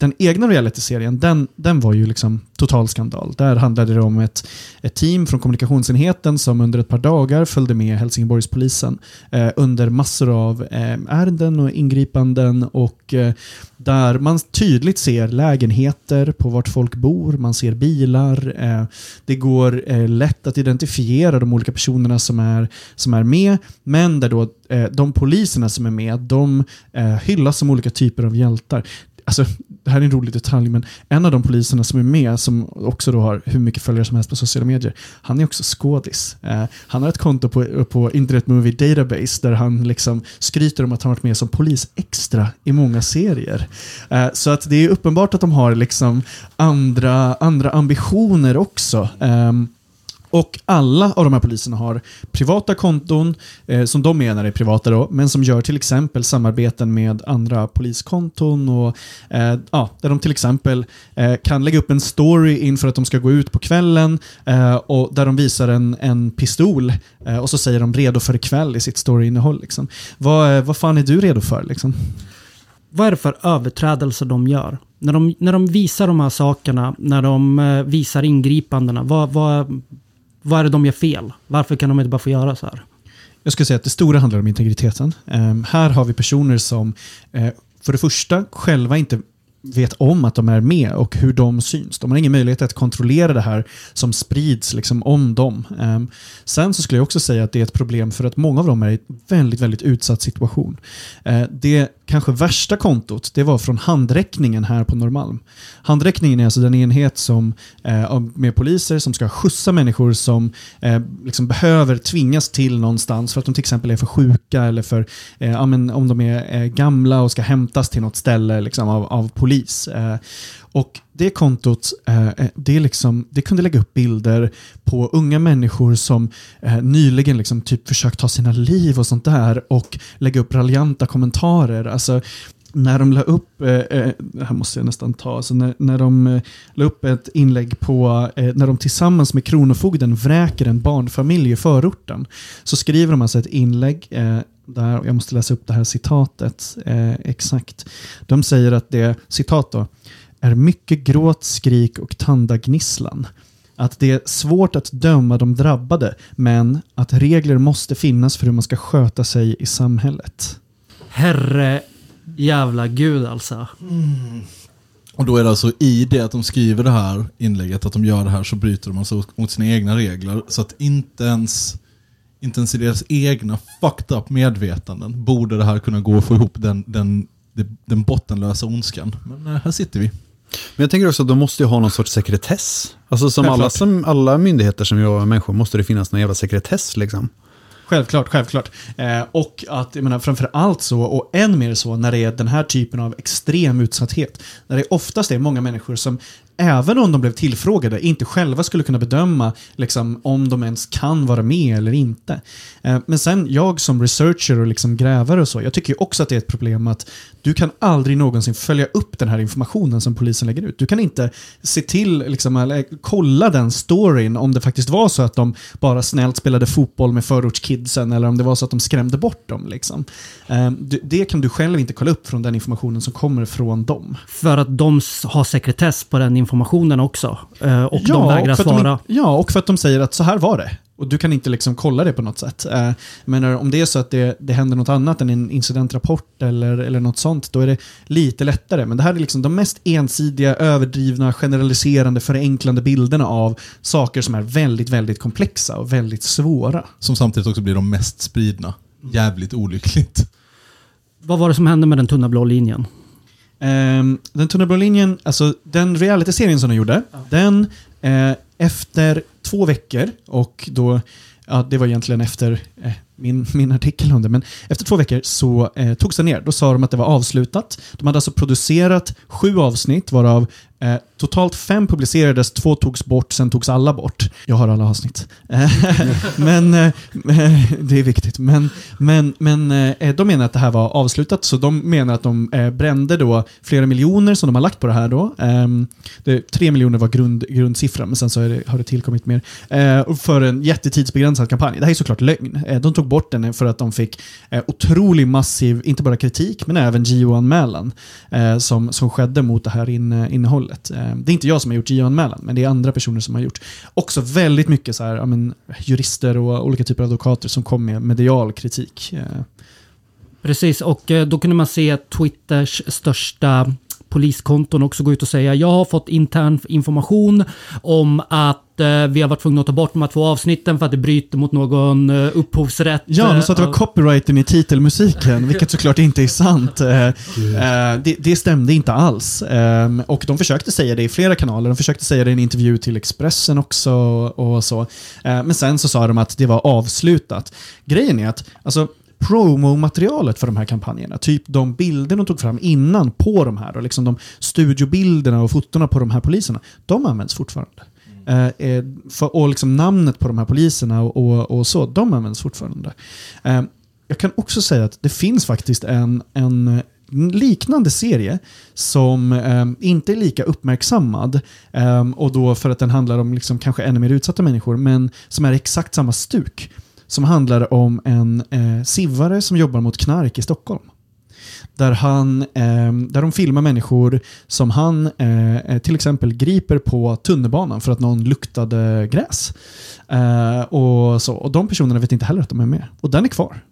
Den egna realityserien, den, den var ju liksom total skandal. Där handlade det om ett, ett team från kommunikationsenheten som under ett par dagar följde med Helsingborgspolisen eh, under massor av eh, ärenden och ingripanden och eh, där man tydligt ser lägenheter på vart folk bor, man ser bilar. Eh, det går eh, lätt att identifiera de olika personerna som är, som är med, men där då eh, de poliserna som är med, de eh, hyllas som olika typer av hjältar. Alltså, det här är en rolig detalj, men en av de poliserna som är med, som också då har hur mycket följare som helst på sociala medier, han är också skådis. Eh, han har ett konto på, på Internet Movie Database där han liksom skryter om att han varit med som polis extra i många serier. Eh, så att det är uppenbart att de har liksom andra, andra ambitioner också. Eh, och alla av de här poliserna har privata konton, eh, som de menar är privata då, men som gör till exempel samarbeten med andra poliskonton och eh, ja, där de till exempel eh, kan lägga upp en story inför att de ska gå ut på kvällen eh, och där de visar en, en pistol eh, och så säger de redo för ikväll i sitt storyinnehåll. Liksom. Vad, eh, vad fan är du redo för? Liksom? Vad är det för överträdelser de gör? När de, när de visar de här sakerna, när de eh, visar ingripandena, vad, vad, vad är det de gör fel? Varför kan de inte bara få göra så här? Jag skulle säga att det stora handlar om integriteten. Ehm, här har vi personer som eh, för det första själva inte vet om att de är med och hur de syns. De har ingen möjlighet att kontrollera det här som sprids liksom om dem. Ehm, sen så skulle jag också säga att det är ett problem för att många av dem är i en väldigt, väldigt utsatt situation. Eh, det kanske värsta kontot, det var från handräckningen här på Norrmalm. Handräckningen är alltså den enhet som, eh, med poliser som ska skjutsa människor som eh, liksom behöver tvingas till någonstans för att de till exempel är för sjuka eller för, eh, ja, om de är eh, gamla och ska hämtas till något ställe liksom, av, av polis. Eh, och det kontot, eh, eh det, liksom, det kunde lägga upp bilder på unga människor som eh, nyligen liksom typ försökt ta sina liv och sånt där och lägga upp raljanta kommentarer. Alltså, när de la upp, eh, eh, det här måste jag nästan ta, alltså när, när de eh, la upp ett inlägg på eh, när de tillsammans med Kronofogden vräker en barnfamilj i förorten. Så skriver de alltså ett inlägg eh, där, jag måste läsa upp det här citatet eh, exakt. De säger att det, citat då, är mycket gråt, skrik och tandagnisslan. Att det är svårt att döma de drabbade, men att regler måste finnas för hur man ska sköta sig i samhället. Herre jävla gud alltså. Och då är det alltså i det att de skriver det här inlägget, att de gör det här, så bryter de alltså mot sina egna regler. Så att inte ens, inte ens i deras egna fucked up medvetanden borde det här kunna gå att få ihop den, den, den, den bottenlösa ondskan. Men eh, här sitter vi. Men jag tänker också att de måste ju ha någon sorts sekretess. Alltså som alla, som alla myndigheter som jobbar med människor måste det finnas någon jävla sekretess liksom. Självklart, självklart. Eh, och att, jag menar, framför allt så, och än mer så, när det är den här typen av extrem utsatthet. När det oftast är många människor som, även om de blev tillfrågade, inte själva skulle kunna bedöma liksom, om de ens kan vara med eller inte. Eh, men sen, jag som researcher och liksom grävare och så, jag tycker ju också att det är ett problem att du kan aldrig någonsin följa upp den här informationen som polisen lägger ut. Du kan inte se till, liksom, eller kolla den storyn om det faktiskt var så att de bara snällt spelade fotboll med förortskidsen eller om det var så att de skrämde bort dem. Liksom. Eh, du- Det kan du själv inte kolla upp från den informationen som kommer från dem. För att de har sekretess på den informationen också. Eh, Och de vägrar de, svara. in- ja, och för att de säger att så här var det. Och du kan inte liksom kolla det på något sätt. Eh, menar, om det är så att det, det händer något annat än en incidentrapport eller, eller något sånt, då är det lite lättare. Men det här är liksom de mest ensidiga, överdrivna, generaliserande, förenklande bilderna av saker som är väldigt, väldigt komplexa och väldigt svåra. Som samtidigt också blir de mest spridna. Jävligt olyckligt. Vad var det som hände med den tunna blå linjen? Ehm, den tunna blå linjen, alltså den realityserien som de gjorde, den eh, efter två veckor och då, ja det var egentligen efter eh, min, min artikel om det, men efter två veckor så eh, togs den ner. Då sa de att det var avslutat. De hade alltså producerat sju avsnitt varav eh, totalt fem publicerades, två togs bort, sen togs alla bort. Jag har alla avsnitt. Eh, men eh, det är viktigt. Men, men, men eh, de menar att det här var avslutat, så de menar att de brände då flera miljoner som de har lagt på det här då. Ehm, det, tre miljoner var grund, grundsiffran, men sen så det, har det tillkommit mer. Och för en jättetidsbegränsad kampanj. Det här är såklart lögn. De tog bort den för att de fick otrolig massiv, inte bara kritik, men även JO-anmälan som, som skedde mot det här innehållet. Eh, det är inte jag som har gjort JO-anmälan, men det är andra personer som har gjort. Också väldigt mycket så här, ja, men, jurister och olika typer av advokater som kom med medial kritik. Eh. Precis, och eh, då kunde man se Twitters största poliskonton också gå ut och säga jag har fått intern information om att vi har varit tvungna att ta bort de här två avsnitten för att det bryter mot någon eh, upphovsrätt. Ja, de sa att det var Eh, copyrighten i titelmusiken, vilket såklart inte är sant. Eh, eh, det, det stämde inte alls. Eh, och de försökte säga det i flera kanaler. De försökte säga det i en intervju till Expressen också. Och så. Eh, men sen så sa de att det var avslutat. Grejen är att alltså, promomaterialet för de här kampanjerna, typ de bilder de tog fram innan på de här, och liksom de studiobilderna och fotona på de här poliserna, de används fortfarande. Eh, eh, för, och liksom namnet på de här poliserna och, och, och så, de används fortfarande. Eh, jag kan också säga att det finns faktiskt en, en liknande serie som eh, inte är lika uppmärksammad eh, och då för att den handlar om liksom kanske ännu mer utsatta människor men som är exakt samma stuk. Som handlar om en eh, sivare som jobbar mot knark i Stockholm. Där, han, eh, där de filmar människor som han eh, till exempel griper på tunnelbanan för att någon luktade gräs. Eh, och, så, och de personerna vet inte heller att de är med. Och den är kvar.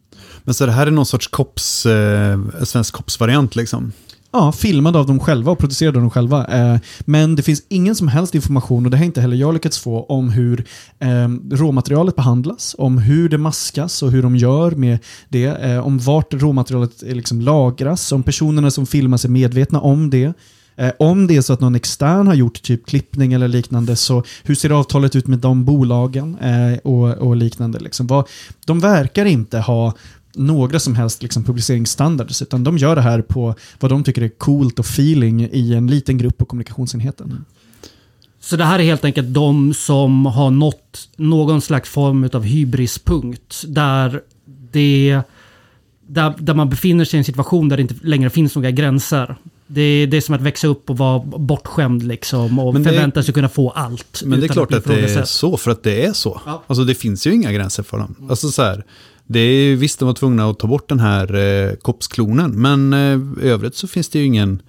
Men så det här är någon sorts kops, eh, svensk kopsvariant liksom? Ja, filmad av dem själva och producerad av dem själva. Eh, men det finns ingen som helst information, och det har inte heller jag lyckats få, om hur eh, råmaterialet behandlas, om hur det maskas och hur de gör med det, eh, om vart råmaterialet eh, liksom lagras, om personerna som filmas är medvetna om det. Eh, om det är så att någon extern har gjort typ klippning eller liknande, så hur ser avtalet ut med de bolagen eh, och, och liknande? Liksom. Vad, de verkar inte ha några som helst liksom, publiceringsstandards, utan de gör det här på vad de tycker är coolt och feeling i en liten grupp på kommunikationsenheten. Så det här är helt enkelt de som har nått någon slags form av hybrispunkt. Där, det, där, där man befinner sig i en situation där det inte längre finns några gränser. Det, det är som att växa upp och vara bortskämd liksom och Men förvänta sig kunna få allt. Men det är klart bli att det är så, för att det är så. Ja. Alltså det finns ju inga gränser för dem. Alltså så här, det är ju visst de var tvungna att ta bort den här eh, koppsklonen, men eh, i övrigt så finns det ju ingen,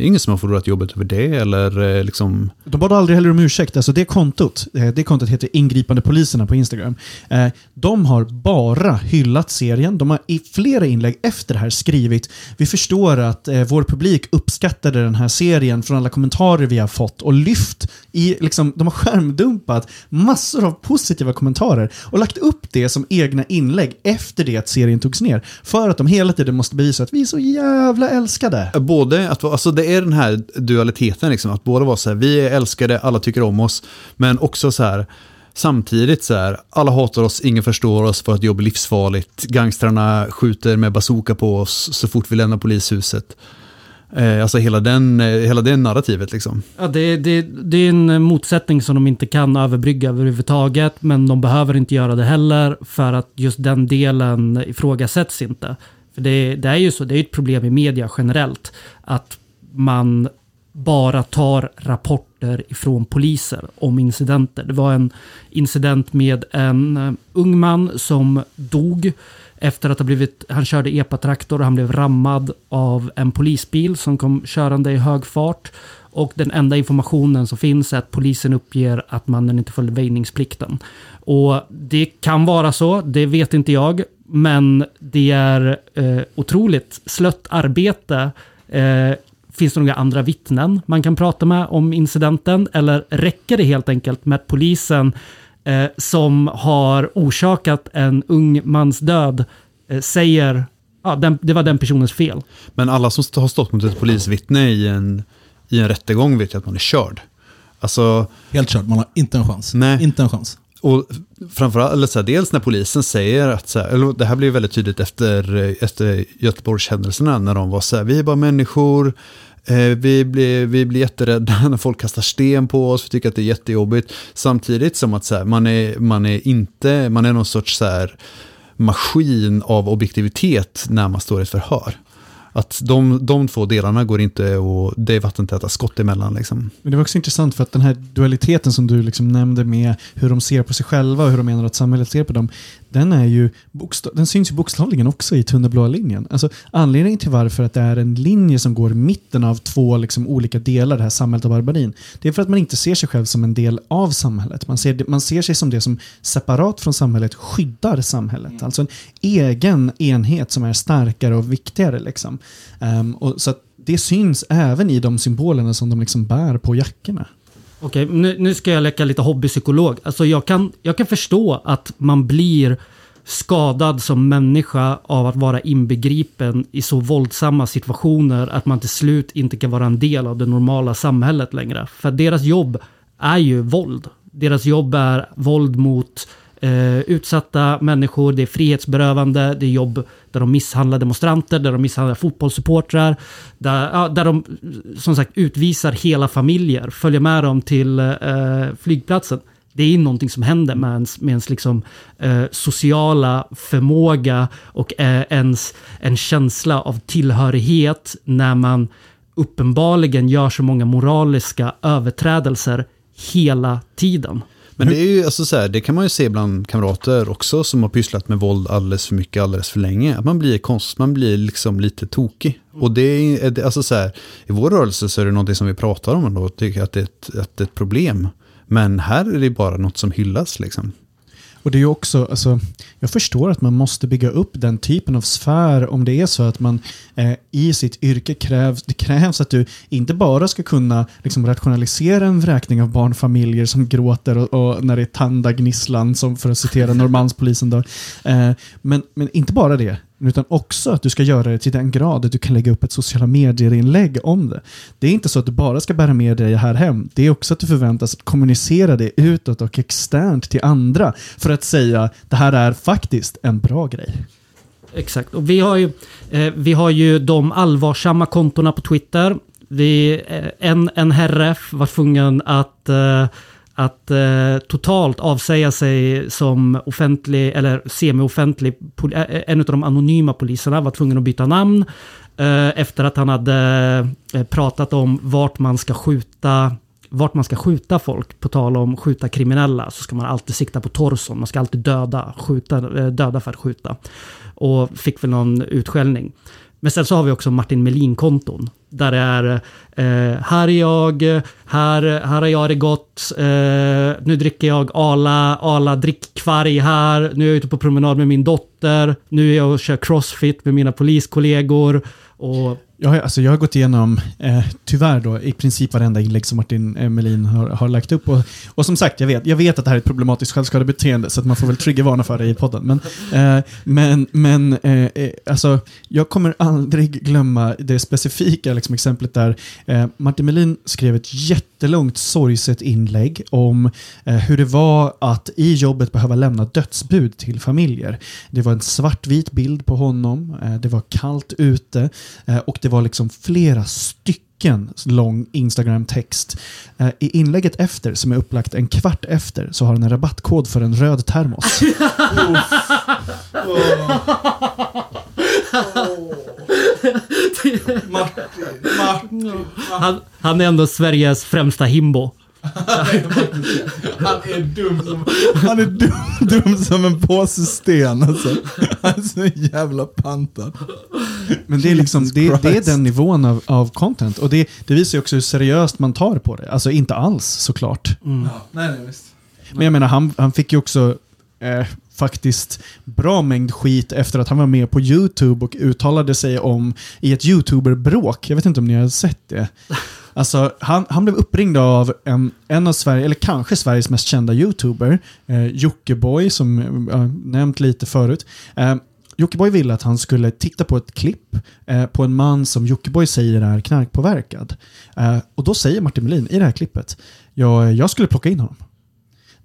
det är ingen som har förlorat jobbet över det eller eh, liksom, De bad aldrig heller om ursäkt. Alltså det kontot, eh, det kontot heter Ingripande poliserna på Instagram. Eh, De har bara hyllat serien. De har i flera inlägg efter det här skrivit Vi förstår att vår publik uppskattade den här serien från alla kommentarer vi har fått och lyft i, liksom, de har skärmdumpat massor av positiva kommentarer och lagt upp det som egna inlägg efter det att serien togs ner. För att de hela tiden måste bevisa att vi är så jävla älskade. Både att alltså det är den här dualiteten, liksom, att båda vara så här, vi är älskade, alla tycker om oss, men också så här, samtidigt så här, alla hatar oss, ingen förstår oss för att jobb är livsfarligt, gangstrarna skjuter med bazooka på oss så fort vi lämnar polishuset. Eh, alltså hela den, eh, hela det narrativet liksom. Ja, det, det, det är en motsättning som de inte kan överbrygga överhuvudtaget. Men de behöver inte göra det heller för att just den delen ifrågasätts inte. För det, det är ju så, det är ett problem i media generellt. Att man bara tar rapporter ifrån poliser om incidenter. Det var en incident med en eh, ung man som dog efter att ha blivit, han körde epatraktor och han blev rammad av en polisbil som kom körande i hög fart. Och den enda informationen som finns är att polisen uppger att mannen inte följde väjningsplikten. Och det kan vara så, det vet inte jag. Men det är eh, otroligt slött arbete. Eh, Finns det några andra vittnen man kan prata med om incidenten? Eller räcker det helt enkelt med att polisen eh, som har orsakat en ung mans död eh, säger ja, den, det var den personens fel? Men alla som har stått mot ett polisvittne i en, i en rättegång vet ju att man är körd. Alltså, Helt kört, man har inte en chans. Nej. Inte en chans. Och framförallt, eller så här, dels när polisen säger att, så här, eller det här blev väldigt tydligt efter, efter Göteborgshändelserna, när de var så här, vi är bara människor, eh, Eh, vi blir, vi blir jätterädda när folk kastar sten på oss, vi tycker att det är jättejobbigt. Samtidigt som att så här, man, är, man är inte, man är någon sorts så här, maskin av objektivitet när man står i ett förhör. Att de, de två delarna går inte och det är vattentäta skott emellan. Liksom. Men det var också intressant för att den här dualiteten som du liksom nämnde med hur de ser på sig själva och hur de menar att samhället ser på dem, den, är ju den syns ju bokstavligen också i tunnelblåa linjen. Alltså, anledningen till varför att det är en linje som går i mitten av två liksom, olika delar, det här samhället och barbarin, det är för att man inte ser sig själv som en del av samhället. Man ser, man ser sig som det som separat från samhället skyddar samhället. Alltså en egen enhet som är starkare och viktigare. Liksom. Um, och så att det syns även i de symbolerna som de liksom bär på jackorna. Okej, nu, nu ska jag leka lite hobbypsykolog. Alltså jag kan, jag kan förstå att man blir skadad som människa av att vara inbegripen i så våldsamma situationer att man till slut inte kan vara en del av det normala samhället längre. För deras jobb är ju våld. Deras jobb är våld mot eh, utsatta människor, det är frihetsberövande, det är jobb där de misshandlar demonstranter, där de misshandlar fotbollssupportrar, där, ja, där de som sagt utvisar hela familjer, följer med dem till eh, flygplatsen. Det är någonting som händer med ens, med ens liksom, eh, sociala förmåga och eh, ens en känsla av tillhörighet när man uppenbarligen gör så många moraliska överträdelser hela tiden. Men det är ju alltså så här, det kan man ju se bland kamrater också som har pysslat med våld alldeles för mycket, alldeles för länge. Att man blir konst, man blir liksom lite tokig. Och det är, alltså så här, i vår rörelse så är det någonting som vi pratar om och tycker att det är ett, att det är ett problem. Men här är det bara något som hyllas liksom. Och det är ju också, alltså, jag förstår att man måste bygga upp den typen av sfär om det är så att man eh, i sitt yrke krävs, det krävs att du inte bara ska kunna liksom, rationalisera en vräkning av barnfamiljer som gråter och, och när det är tandagnisslan, som för att citera Norrmalmspolisen. Då. Eh, men, men inte bara det, utan också att du ska göra det till den grad att du kan lägga upp ett sociala medier-inlägg om det. Det är inte så att du bara ska bära med dig här hem. Det är också att du förväntas att kommunicera det utåt och externt till andra för att säga det här är faktiskt en bra grej. Exakt. Och vi har ju, eh, vi har ju de allvarsamma kontona på Twitter. Vi, eh, en, en herre var tvungen att, eh, att eh, totalt avsäga sig som offentlig eller semi-offentlig. Eh, eh, en av de anonyma poliserna var tvungen att byta namn eh, efter att han hade eh, pratat om vart man ska skjuta vart man ska skjuta folk, på tal om skjuta kriminella, så ska man alltid sikta på torson. Man ska alltid döda, skjuta, döda för att skjuta. Och fick väl någon utskällning. Men sen så har vi också Martin Melin-konton. Där det är, eh, här är jag, här, här har jag det gott, eh, nu dricker jag Ala, Ala drickkvarg här, nu är jag ute på promenad med min dotter, nu är jag och kör crossfit med mina poliskollegor. Och jag har, alltså jag har gått igenom, eh, tyvärr då, i princip varenda inlägg som Martin eh, Melin har, har lagt upp. Och, och som sagt, jag vet, jag vet att det här är ett problematiskt självskadebeteende, så att man får väl triggervarna för det i podden. Men, eh, men, men eh, eh, alltså, jag kommer aldrig glömma det specifika liksom, exemplet där eh, Martin Melin skrev ett jättelångt sorgset inlägg om eh, hur det var att i jobbet behöva lämna dödsbud till familjer. Det var en svartvit bild på honom, eh, det var kallt ute eh, och det var liksom flera stycken lång Instagram-text. Eh, I inlägget efter, som är upplagt en kvart efter, så har han en rabattkod för en röd termos. han, han är ändå Sveriges främsta himbo. Han är dum som, han är dum, dum som en påse sten alltså. Han är så jävla pantad. Men det är, liksom, det, det är den nivån av, av content. Och det, det visar ju också hur seriöst man tar på det. Alltså inte alls såklart. Nej, nej, visst. Men jag menar, han, han fick ju också eh, faktiskt bra mängd skit efter att han var med på YouTube och uttalade sig om i ett YouTuber-bråk. Jag vet inte om ni har sett det. Alltså, han, han blev uppringd av en, en av Sverige, eller kanske Sveriges mest kända YouTuber, eh, Jockiboi, som jag har nämnt lite förut. Eh, Jockiboi ville att han skulle titta på ett klipp eh, på en man som Jockiboi säger är knarkpåverkad. Eh, och då säger Martin Melin i det här klippet, ja, jag skulle plocka in honom.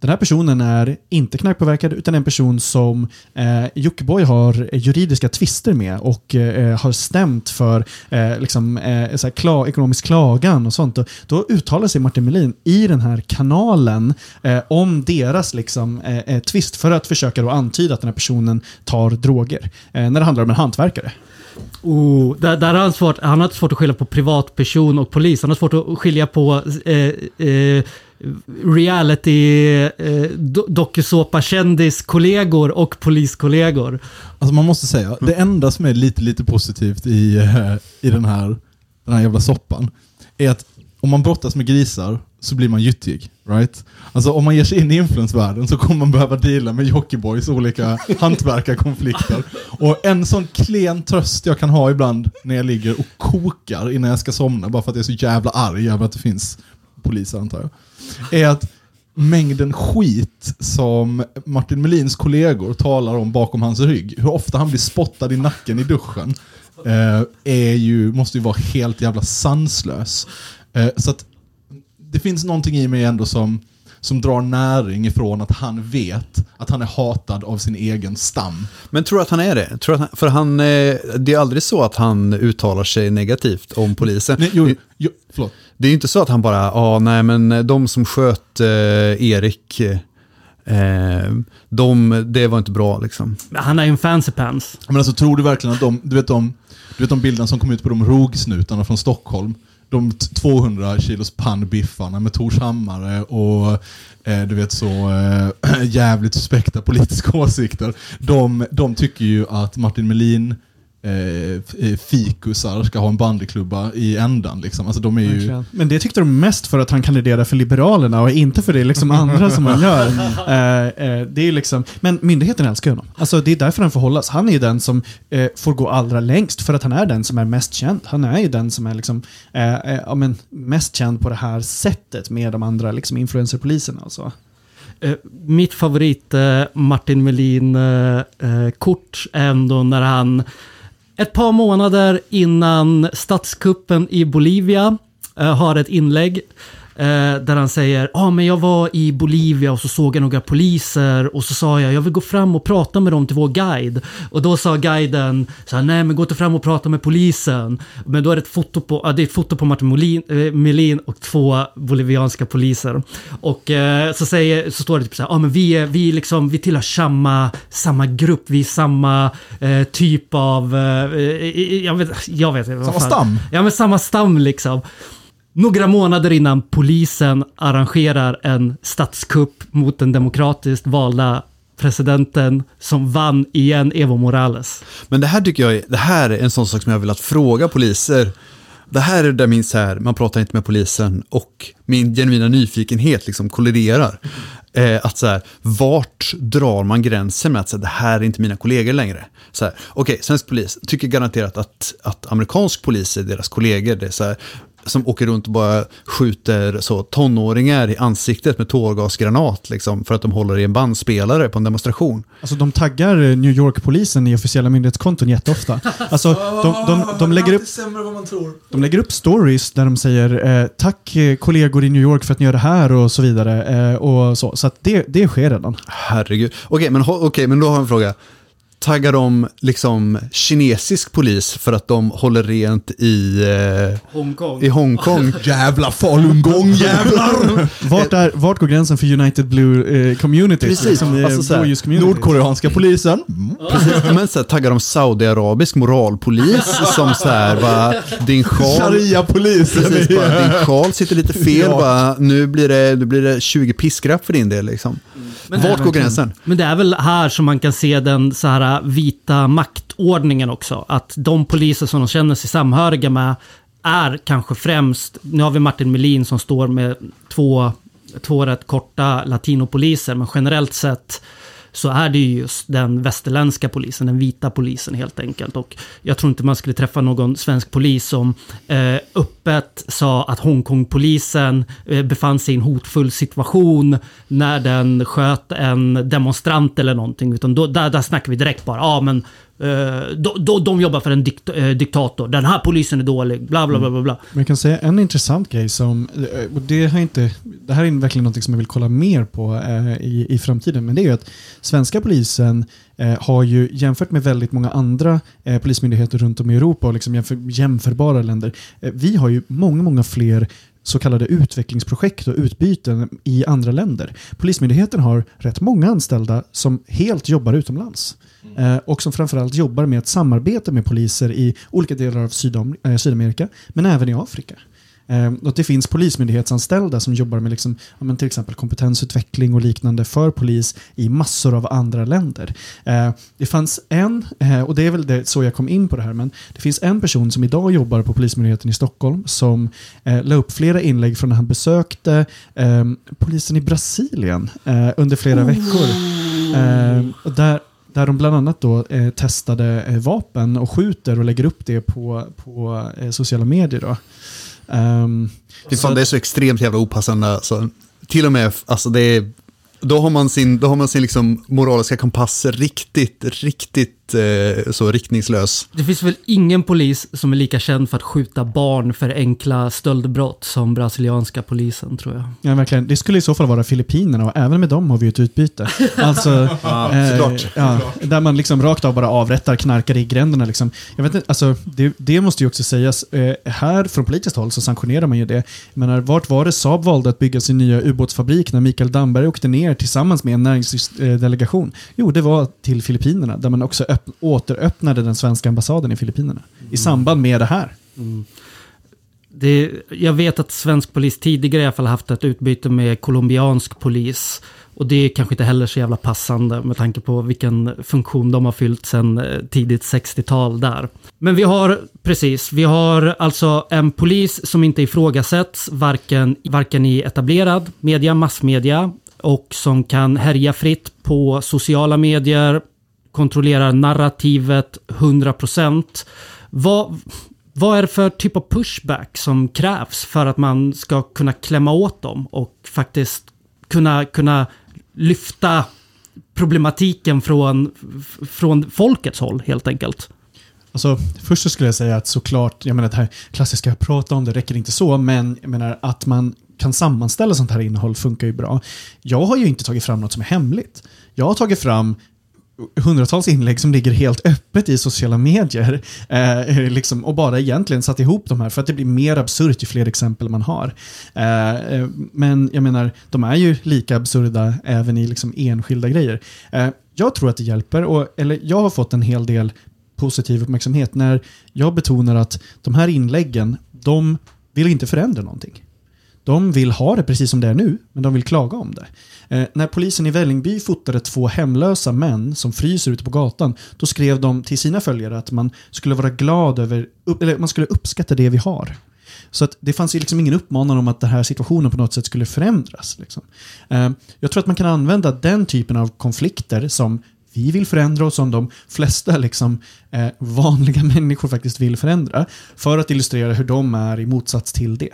Den här personen är inte knarkpåverkad utan en person som eh, Jockiboi har juridiska tvister med och eh, har stämt för eh, liksom, eh, så här, kla ekonomisk klagan och sånt. Och då uttalar sig Martin Melin i den här kanalen eh, om deras liksom, eh, eh tvist för att försöka då antyda att den här personen tar droger. Eh, när det handlar om en hantverkare. Oh, där, där har han, svårt, han har svårt att skilja på privatperson och polis. Han har svårt att skilja på eh, eh, reality, eh, och poliskollegor. Alltså man måste säga, det enda som är lite, lite positivt i, eh, i den, här, den här jävla soppan är att om man brottas med grisar så blir man gyttig. Right? Alltså om man ger sig in i influensvärlden så kommer man behöva deala med Jockibois olika hantverkarkonflikter. Och en sån klen tröst jag kan ha ibland när jag ligger och kokar innan jag ska somna, bara för att jag är så jävla arg över att det finns poliser antar jag, är att mängden skit som Martin Melins kollegor talar om bakom hans rygg, hur ofta han blir spottad i nacken i duschen, eh, är ju, måste ju vara helt jävla sanslös. Eh, så att det finns någonting i mig ändå som, som drar näring ifrån att han vet att han är hatad av sin egen stam. Men tror du att han är det? Tror han, för han, eh, det är aldrig så att han uttalar sig negativt om polisen. Nej, jo, jo, förlåt. Det är ju inte så att han bara, ja nej men de som sköt eh, Erik, eh, de, det var inte bra liksom. Han är ju en fancy pants. Men alltså tror du verkligen att de, du vet de, du vet de bilderna som kom ut på de rogsnutarna från Stockholm? De 200 kilos pannbiffarna med Torshammare och eh, du vet så eh, jävligt suspekta politiska åsikter. De, de tycker ju att Martin Melin eh, f- fikusar ska ha en bandyklubba i ändan. Liksom. Alltså de är ju... Men det tyckte de mest för att han kandiderar för Liberalerna och inte för det liksom andra som han gör. Eh, eh, det är liksom, men myndigheten älskar honom. Alltså, det är därför han får hållas. Han är ju den som eh, får gå allra längst för att han är den som är mest känd. Han är ju den som är liksom, eh, eh, ja, men, mest känd på det här sättet med de andra liksom, influencerpoliserna. Alltså. Eh, mitt favorit eh, Martin Melin-kort är ändå när han ett par månader innan statskuppen i Bolivia eh, har ett inlägg där han säger, ja ah, men jag var i Bolivia och så såg jag några poliser och så sa jag, jag vill gå fram och prata med dem till vår guide. Och då sa guiden, så här, nej men gå inte fram och prata med polisen. Men då är det ett foto på, ja, det är ett foto på Martin Molin, eh, Melin och två bolivianska poliser. Och eh, så, säger, så står det typ så här, ja ah, men vi, är, vi, liksom, vi tillhör samma, samma grupp, vi är samma eh, typ av, eh, jag vet, jag vet inte. Samma stam? Ja men samma stam liksom. Några månader innan polisen arrangerar en statskupp mot den demokratiskt valda presidenten som vann igen, Evo Morales. Men det här tycker jag är, det här är en sån sak som jag har velat fråga poliser. Det här är där min så här, man pratar inte med polisen och min genuina nyfikenhet liksom kolliderar. Eh, att så här, vart drar man gränsen med att så här, det här är inte mina kollegor längre? Okej, okay, Okej, svensk polis tycker garanterat att, att amerikansk polis är deras kollegor. Det är så här, som åker runt och bara skjuter så, tonåringar i ansiktet med tårgasgranat liksom, för att de håller i en bandspelare på en demonstration. Alltså de taggar eh, New York-polisen i officiella myndighetskonton jätteofta. Alltså de, de, de, lägger upp, sämre vad man tror. de lägger upp stories där de säger eh, tack eh, kollegor i New York för att ni gör det här och så vidare. Eh, och så så att det, det sker redan. Herregud. Okej, men, ho- okej, men då har jag en fråga. Taggar de liksom kinesisk polis för att de håller rent i, eh, Hongkong. i Hongkong? Jävla falungong jävlar! Vart, är, vart går gränsen för United Blue eh, Communities? Precis, Liksom, eh, alltså så här, blåljus communities? Nordkoreanska polisen. Precis, men så här, taggar de saudiarabisk moralpolis som så här, bara, din sjal... Sharia-polisen. Precis, bara, din sjal sitter lite fel, Ja. bara, nu, blir det, nu blir det 20 piskrapp för din del. Liksom. Men- Vart går gränsen? Men det är väl här som man kan se den så här vita maktordningen också. Att de poliser som de känner sig samhöriga med är kanske främst, nu har vi Martin Melin som står med två, två rätt korta latinopoliser, men generellt sett så är det ju just den västerländska polisen, den vita polisen helt enkelt. Och jag tror inte man skulle träffa någon svensk polis som eh, öppet sa att Hongkongpolisen eh, befann sig i en hotfull situation när den sköt en demonstrant eller någonting. Utan då, där, där snackar vi direkt bara, ja men eh, de, de jobbar för en dikt, eh, diktator, den här polisen är dålig, bla bla bla bla. bla. Men jag kan säga en intressant grej som, eh, och det, har inte, det här är verkligen något som jag vill kolla mer på eh, i, i framtiden, men det är ju att svenska polisen har ju jämfört med väldigt många andra eh, polismyndigheter runt om i Europa och liksom jämför, jämförbara länder, eh, vi har ju många, många fler så kallade utvecklingsprojekt och utbyten i andra länder. Polismyndigheten har rätt många anställda som helt jobbar utomlands. Eh, och som framförallt jobbar med ett samarbete med poliser i olika delar av Sydam eh, Sydamerika, men även i Afrika. Eh, och det finns polismyndighetsanställda som jobbar med liksom, ja, men till exempel kompetensutveckling och liknande för polis i massor av andra länder. Eh, det fanns en, eh, och det är väl det, så jag kom in på det här, men det finns en person som idag jobbar på Polismyndigheten i Stockholm som eh, la upp flera inlägg från när han besökte eh, polisen i Brasilien eh, under flera veckor. Eh, och där, där de bland annat då eh, testade eh, vapen och skjuter och lägger upp det på, på eh, sociala medier. Då. Ehm, Fy så fan, att- det är så extremt jävla opassande. Alltså, till och med, alltså det är, då har man sin, då har man sin liksom moraliska kompass riktigt, riktigt eh, så riktningslös. Det finns väl ingen polis som är lika känd för att skjuta barn för enkla stöldbrott som brasilianska polisen tror jag. Ja, verkligen. Det skulle i så fall vara Filippinerna och även med dem har vi ett utbyte. Alltså, såklart. ja, där man liksom rakt av bara avrättar knarkare i gränderna. Liksom. Jag vet inte, alltså, det, det måste ju också sägas, eh, här från politiskt håll så sanktionerar man ju det. Menar, vart var det Saab valde att bygga sin nya ubåtsfabrik när Mikael Damberg åkte ner tillsammans med en näringslivsdelegation? Jo, det var till Filippinerna, där man också återöppnade den svenska ambassaden i Filippinerna. I samband med det här. Mm. Det, jag vet att svensk polis tidigare i alla fall haft ett utbyte med colombiansk polis. Och det är kanske inte heller så jävla passande med tanke på vilken funktion de har fyllt sedan eh, tidigt 60-tal där. Men vi har, precis, vi har alltså en polis som inte ifrågasätts varken, varken i etablerad media, massmedia och som kan härja fritt på sociala medier, kontrollerar narrativet 100%. Vad, vad är det för typ av pushback som krävs för att man ska kunna klämma åt dem och faktiskt kunna, kunna lyfta problematiken från, från folkets håll helt enkelt? Alltså, först så skulle jag säga att såklart, jag menar det här klassiska prata om det räcker inte så, men jag menar att man kan sammanställa sånt här innehåll funkar ju bra. Jag har ju inte tagit fram något som är hemligt. Jag har tagit fram hundratals inlägg som ligger helt öppet i sociala medier eh, liksom, och bara egentligen satt ihop de här för att det blir mer absurt ju fler exempel man har. Eh, eh, men jag menar, de är ju lika absurda även i liksom, enskilda grejer. Eh, jag tror att det hjälper, och, eller jag har fått en hel del positiv uppmärksamhet när jag betonar att de här inläggen, de vill inte förändra någonting. De vill ha det precis som det är nu, men de vill klaga om det. Eh, när polisen i Vällingby fotade två hemlösa män som fryser ute på gatan, då skrev de till sina följare att man skulle vara glad över, upp, eller man skulle uppskatta det vi har. Så att det fanns ju liksom ingen uppmaning om att den här situationen på något sätt skulle förändras. Liksom. Eh, jag tror att man kan använda den typen av konflikter som vi vill förändra och som de flesta liksom, eh, vanliga människor faktiskt vill förändra. För att illustrera hur de är i motsats till det.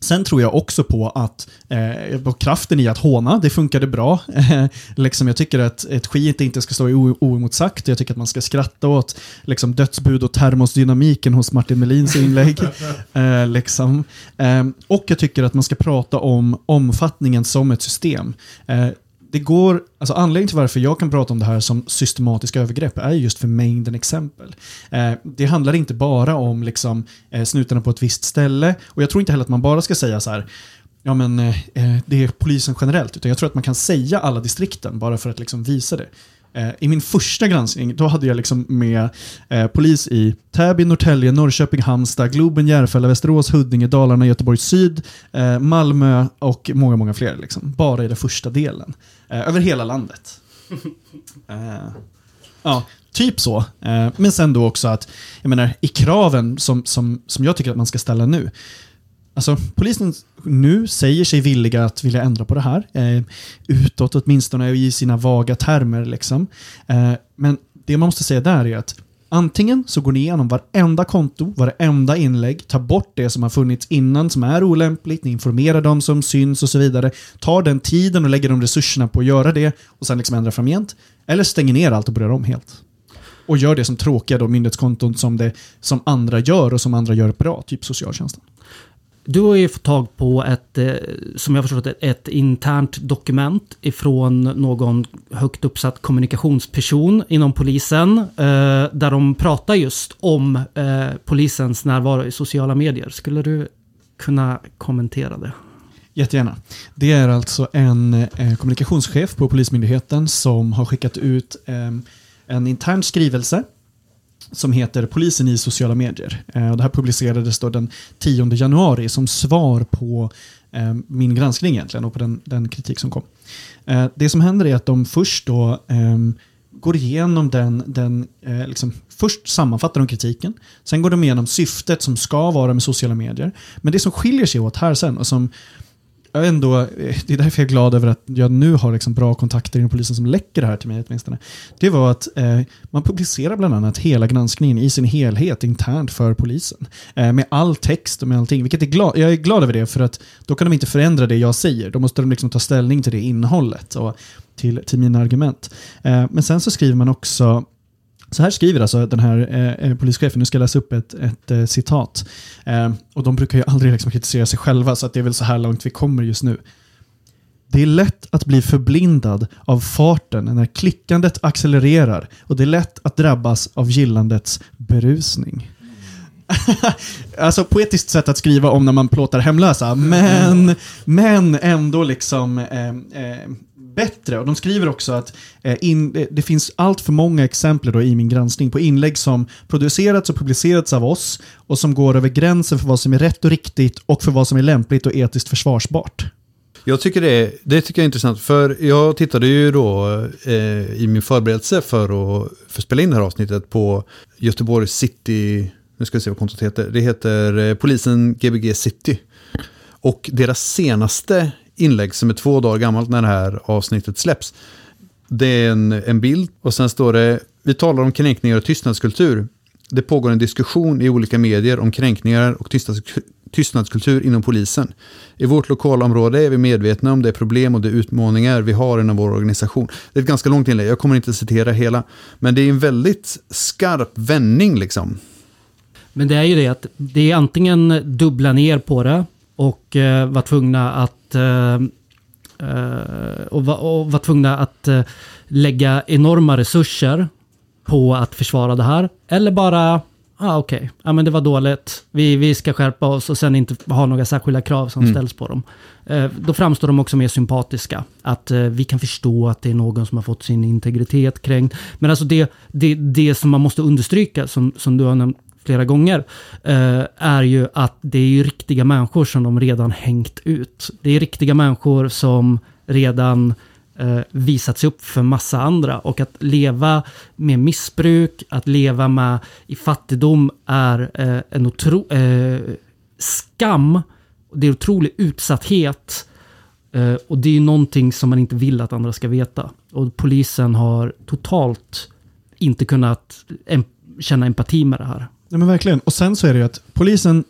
Sen tror jag också på att eh, på kraften i att håna, det funkade bra. liksom jag tycker att ett skit inte ska stå oemotsagt. Jag tycker att man ska skratta åt liksom, dödsbud och termosdynamiken hos Martin Melins inlägg. eh, liksom. eh, och jag tycker att man ska prata om omfattningen som ett system. Det går, alltså anledningen till varför jag kan prata om det här som systematiska övergrepp är just för mängden exempel. Eh, det handlar inte bara om liksom, eh, snutarna på ett visst ställe och jag tror inte heller att man bara ska säga så här ja men eh, eh det är polisen generellt, utan jag tror att man kan säga alla distrikten bara för att liksom visa det. Eh, I min första granskning då hade jag liksom med eh, polis i Täby, Norrtälje, Norrköping, Halmstad, Globen, Järfälla, Västerås, Huddinge, Dalarna, Göteborg Syd, eh, Malmö och många, många fler. Liksom. Bara i den första delen. Över hela landet. Ja, typ så. Men sen då också att, jag menar, i kraven som, som, som jag tycker att man ska ställa nu, Alltså, polisen nu säger sig villiga att vilja ändra på det här. Eh, utåt åtminstone i sina vaga termer. Liksom. Eh, men det man måste säga där är att antingen så går ni igenom varenda konto, varenda inlägg, tar bort det som har funnits innan som är olämpligt, ni informerar dem som syns och så vidare. Tar den tiden och lägger de resurserna på att göra det och sen liksom ändra framgent. Eller stänger ner allt och börjar om helt. Och gör det som tråkiga då, myndighetskonton som, det, som andra gör och som andra gör bra, typ socialtjänsten. Du har ju fått tag på ett, eh, som jag förstått ett, ett internt dokument ifrån någon högt uppsatt kommunikationsperson inom polisen. Eh, där de pratar just om eh, polisens närvaro i sociala medier. Skulle du kunna kommentera det? Jättegärna. Det är alltså en kommunikationschef på Polismyndigheten som har skickat ut en intern skrivelse som heter Polisen i sociala medier. Eh, det här publicerades då den 10 januari som svar på eh, min granskning egentligen och på den, den kritik som kom. Eh, det som händer är att de först då ehm, går igenom den, den liksom, först sammanfattar de kritiken, sen går de igenom syftet som ska vara med sociala medier. Men det som skiljer sig åt här sen och som jag är ändå, eh, det är därför jag är glad över att jag nu har liksom bra kontakter inom polisen som läcker det här till mig åtminstone. Det var att eh, man publicerar bland annat hela granskningen i sin helhet internt för polisen. Eh, med all text och med allting. Vilket är glad, jag är glad över det för att då kan de inte förändra det jag säger. Då måste de liksom ta ställning till det innehållet och till, till mina argument. Eh, men sen så skriver man också så här skriver alltså den här eh, eh, polischefen, nu ska jag läsa upp ett, ett eh, citat. Eh, och de brukar ju aldrig liksom kritisera sig själva, så att det är väl så här långt vi kommer just nu. Det är lätt att bli förblindad av farten när klickandet accelererar och det är lätt att drabbas av gillandets berusning. alltså poetiskt sätt att skriva om när man plåtar hemlösa, men, men ändå liksom eh, eh, bättre. Och de skriver också att eh, in, eh, det finns allt för många exempel då i min granskning på inlägg som producerats och publicerats av oss och som går över gränsen för vad som är rätt och riktigt och för vad som är lämpligt och etiskt försvarsbart. Jag tycker det, det tycker jag är intressant, för jag tittade ju då eh, i min förberedelse för att, för att spela in det här avsnittet på Göteborg City, nu ska vi se vad kontot heter, det heter eh, Polisen Gbg City. Och deras senaste inlägg som är två dagar gammalt när det här avsnittet släpps. Det är en, en bild och sen står det, vi talar om kränkningar och tystnadskultur. Det pågår en diskussion i olika medier om kränkningar och tystnadskultur inom polisen. I vårt lokalområde är vi medvetna om det problem och de utmaningar vi har inom vår organisation. Det är ett ganska långt inlägg, jag kommer inte citera hela. Men det är en väldigt skarp vändning liksom. Men det är ju det att det är antingen dubbla ner på det och eh, var tvungna att eh, eh, och, var, och var tvungna att eh, lägga enorma resurser på att försvara det här. Eller bara, ah, okej, ja, men det var dåligt, vi, vi ska skärpa oss och sen inte ha några särskilda krav som ställs på dem. Eh, då framstår de också mer sympatiska. Att eh, vi kan förstå att det är någon som har fått sin integritet kränkt. Men alltså det, det, det som man måste understryka, som, som du har nämnt flera gånger, eh, är ju att det är ju riktiga människor som de redan hängt ut. Det är riktiga människor som redan eh, visat sig upp för massa andra. Och att leva med missbruk, att leva med i fattigdom är eh, en otro, eh, skam. Det är otrolig utsatthet. Eh, och det är ju någonting som man inte vill att andra ska veta. Och polisen har totalt inte kunnat em- känna empati med det här. Nej, men verkligen. Och sen så är det ju att polisen,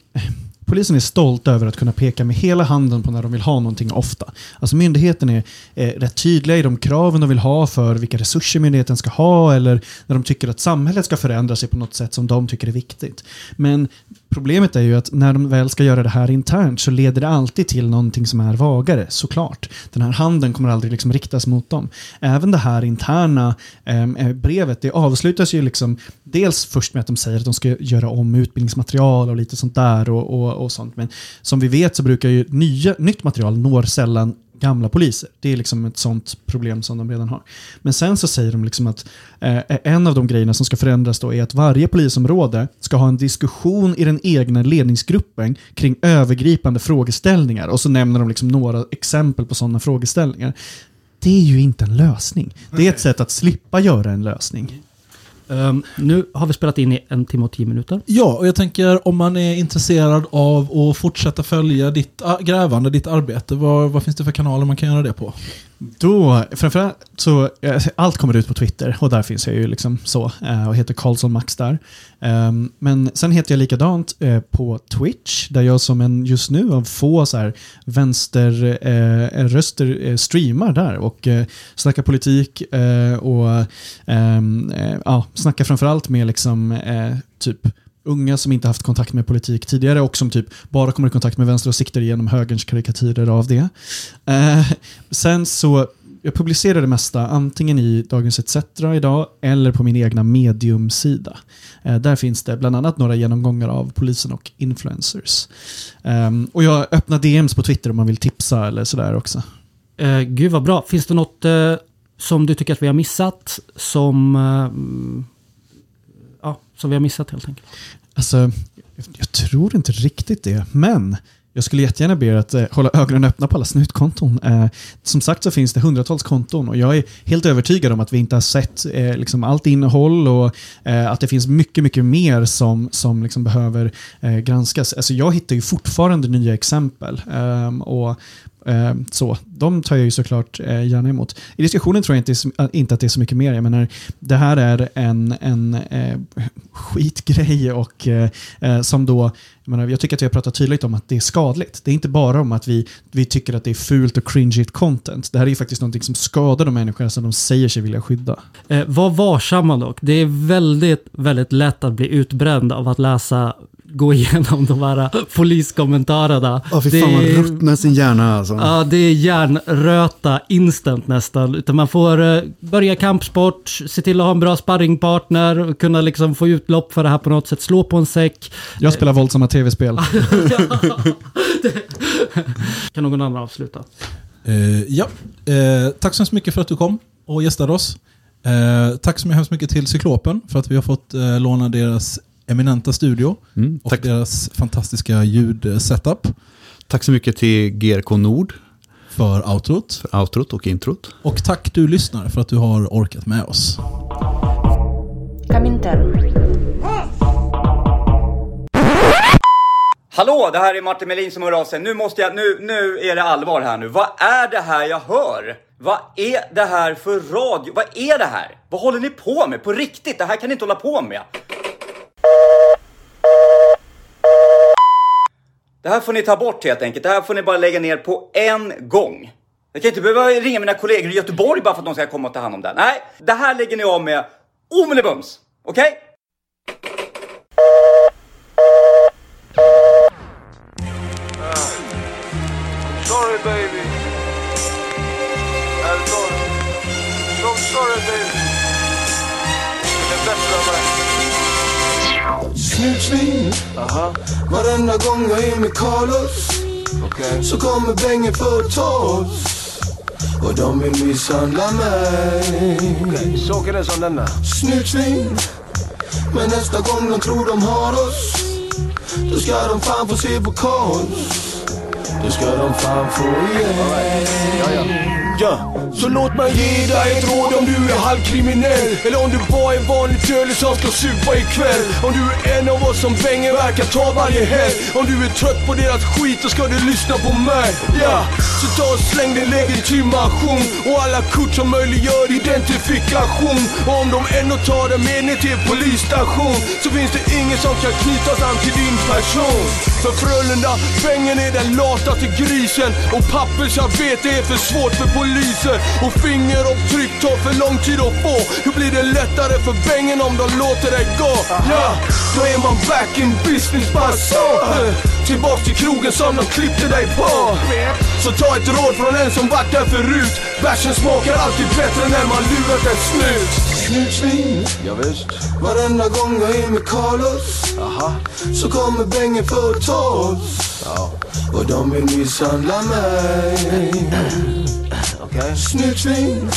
polisen är stolt över att kunna peka med hela handen på när de vill ha någonting ofta. Alltså myndigheten är eh, rätt tydliga i de kraven de vill ha för vilka resurser myndigheten ska ha eller när de tycker att samhället ska förändra sig på något sätt som de tycker är viktigt. Men problemet är ju att när de väl ska göra det här internt så leder det alltid till någonting som är vagare, såklart. Den här handen kommer aldrig liksom riktas mot dem. Även det här interna ehm, eh, brevet, det avslutas ju liksom dels först med att de säger att de ska göra om utbildningsmaterial och lite sånt där och, och, och sånt. Men som vi vet så brukar ju nya, nytt material når sällan gamla poliser. Det är liksom ett sånt problem som de redan har. Men sen så säger de liksom att eh, en av de grejerna som ska förändras då är att varje polisområde ska ha en diskussion i den egna ledningsgruppen kring övergripande frågeställningar. Och så nämner de liksom några exempel på sådana frågeställningar. Det är ju inte en lösning. Det är ett sätt att slippa göra en lösning. Um, nu har vi spelat in i en timme och tio minuter. Ja, och jag tänker om man är intresserad av att fortsätta följa ditt äh, grävande, ditt arbete, vad, vad finns det för kanaler man kan göra det på? Då, framförallt så, eh, allt kommer ut på Twitter och där finns jag ju liksom så eh, och heter Karlsson Max där. Ehm, men sen heter jag likadant eh, på Twitch där jag som en just nu av få så här vänsterröster streamar där och snackar politik och ehm, ja, snackar framförallt med liksom typ unga som inte haft kontakt med politik tidigare och som typ bara kommer i kontakt med vänsteråsikter genom högerns karikatyrer av det. Eh, sen så, jag publicerar det mesta antingen i Dagens ETC idag eller på min egna mediumsida. Eh, där finns det bland annat några genomgångar av polisen och influencers. Eh, och jag öppnar DMs på Twitter om man vill tipsa eller sådär också. Eh, gud vad bra. Finns det något eh, som du tycker att vi har missat? Som, eh, som vi har missat helt enkelt. Alltså, jag, tror inte riktigt det, men jag skulle jättegärna be er att eh, hålla ögonen öppna på alla snutkonton. Eh, som sagt så finns det hundratals konton och jag är helt övertygad om att vi inte har sett eh, liksom allt innehåll och eh, att det finns mycket, mycket mer som, som liksom behöver eh, granskas. Alltså jag hittar ju fortfarande nya exempel. Ehm, och Eh, så, de tar jag ju såklart eh, gärna emot. I diskussionen tror jag inte, inte att det är så mycket mer. Jag menar, det här är en, en eh, skitgrej och eh, eh, som då, jag, menar, jag tycker att vi har pratat tydligt om att det är skadligt. Det är inte bara om att vi, vi tycker att det är fult och cringeigt content. Det här är ju faktiskt någonting som skadar de människor som de säger sig vilja skydda. Eh, var varsamma dock. Det är väldigt, väldigt lätt att bli utbränd av att läsa, gå igenom de här poliskommentarerna. Ja, fy Det fan vad är- ruttnar sin hjärna alltså. Ja, det är hjärnröta instant nästan. Utan man får eh, börja kampsport, se till att ha en bra sparringpartner, kunna liksom få utlopp för det här på något sätt, slå på en säck. Jag spelar våldsamma tv-spel. Kan någon annan avsluta? Eh, ja, eh, tack så hemskt mycket för att du kom och gästade oss. Eh, tack så hemskt mycket till Cyklopen för att vi har fått eh, låna deras eminenta studio Mm, och tack, deras fantastiska ljudsetup tack så mycket till GRK Nord för outrot. för outrot och introt. Och tack du lyssnare för att du har orkat med oss. Hallå, det här är Martin Melin som hör av sig. Nu måste jag, nu, nu är det allvar här nu. Vad är det här jag hör? Vad är det här för radio? Vad är det här? Vad håller ni på med? På riktigt, det här kan ni inte hålla på med. Det här får ni ta bort helt enkelt. Det här får ni bara lägga ner på en gång. Jag kan inte behöva ringa mina kollegor i Göteborg bara för att de ska komma och ta hand om det. Nej, det här lägger ni av med omedelbums. Okej? Ah. Sorry baby. I'm sorry. So sorry baby. Det är bättre Snutsvin Varenda gång jag är med Carlos Så kommer Bengen för oss Och de vill misshandla mig. Så åker det som denna. Snutsvin Men nästa gång de tror de har oss Då ska de fan få se på konst Då ska de fan få igen Ja, så låt mig ge dig ett råd om du är halvkriminell Eller om du bara är vanlig tölig som ska supa ikväll. Om du är en av oss som Bengen verkar ta varje helg Om du är trött på deras skit så ska du lyssna på mig. Ja, så ta och släng din legitimation Och alla kort som möjliggör identifikation. Och om de ändå tar dig med ner till polisstation Så finns det ingen som kan knytas an till din person. För Frölunda, Bengen är den lataste grisen. Och pappersarbete är för svårt för polisen och fingeravtryck tar för lång tid att få. Hur blir det lättare för Bengen om de låter dig gå? Ja, då är man back in business bara så. Tillbaks till krogen som de klippte dig på. Så ta ett råd från en som varit där förut. Bärsen smakar alltid bättre när man lurat en snut. Snutsvin Ja, visst. Varenda gång jag är med Carlos Så kommer Bengen för att ta oss. Och de vill misshandla mig Snyggt Snutsvin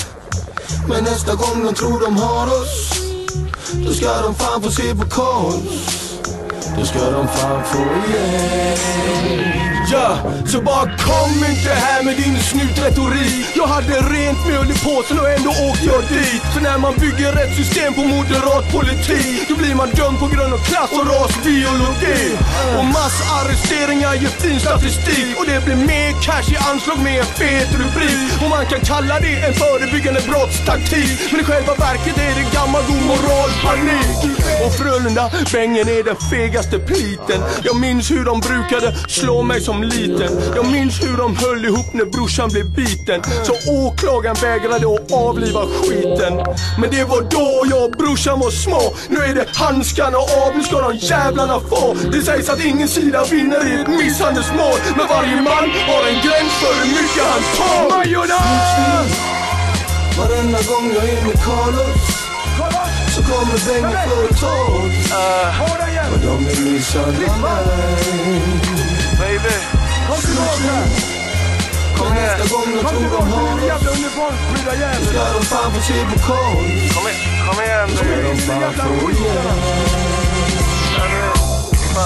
Men nästa gång de tror de har oss Då ska de fan få se på kaos. Då ska de fan få igen. Ja, så bara kom inte här med din snutretorik. Jag hade rent mjöl i påsen och ändå åkte jag dit. För när man bygger ett system på moderat politik Då blir man dömd på grund av klass och rasbiologi. Och massarresteringar ger fin statistik. Och det blir mer cash i anslag med en fet rubrik. Och man kan kalla det en förebyggande brottstaktik. Men i själva verket är det gammal god moralpanik Och Frölunda, Bengen är den fegaste pliten. Jag minns hur de brukade slå mig som liten. Jag minns hur de höll ihop när brorsan blev biten. Så åklagaren vägrade att avliva skiten. Men det var då jag och brorsan var små. Nu är det handskarna av, nu ska de jävlarna få. Det sägs att ingen sida vinner i ett misshandelsmål. Men varje man har en gräns för hur mycket han tar. Majorna! Varenda gång jag är med Carlos Så kommer Bengen för att ta oss Och de vill misshandla mig Baby, kom tillbaka! Men nästa gång de tror de har oss jävla uniformsprydda Då jävel! ska de fan få se på konst Kom, kom igen baby! De fan få igen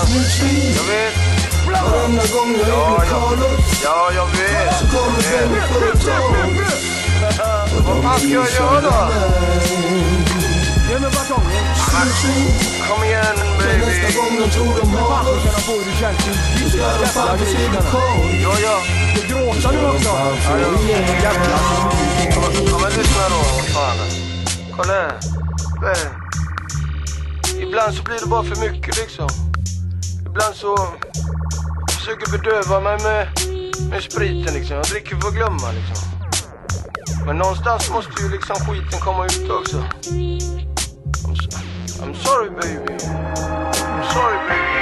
Snutsvin Jag vet, Varenda gång jag är med Carlos ja jag vet! Så kommer Bengen för att ta oss Vad fan ska jag göra? då? Mig batongen! Kom igen baby! nästa gång de tror de har oss ska de få se på konst Ja, ja. Då ska de fan få igen Ja men lyssna då, fan. Kolla här. Ibland så blir det bara för mycket liksom. Ibland så försöker bedöva mig med, med spriten liksom. Jag dricker för att glömma liksom. Men någonstans måste ju liksom skiten komma ut också. I'm, sorry, baby. I'm sorry, baby.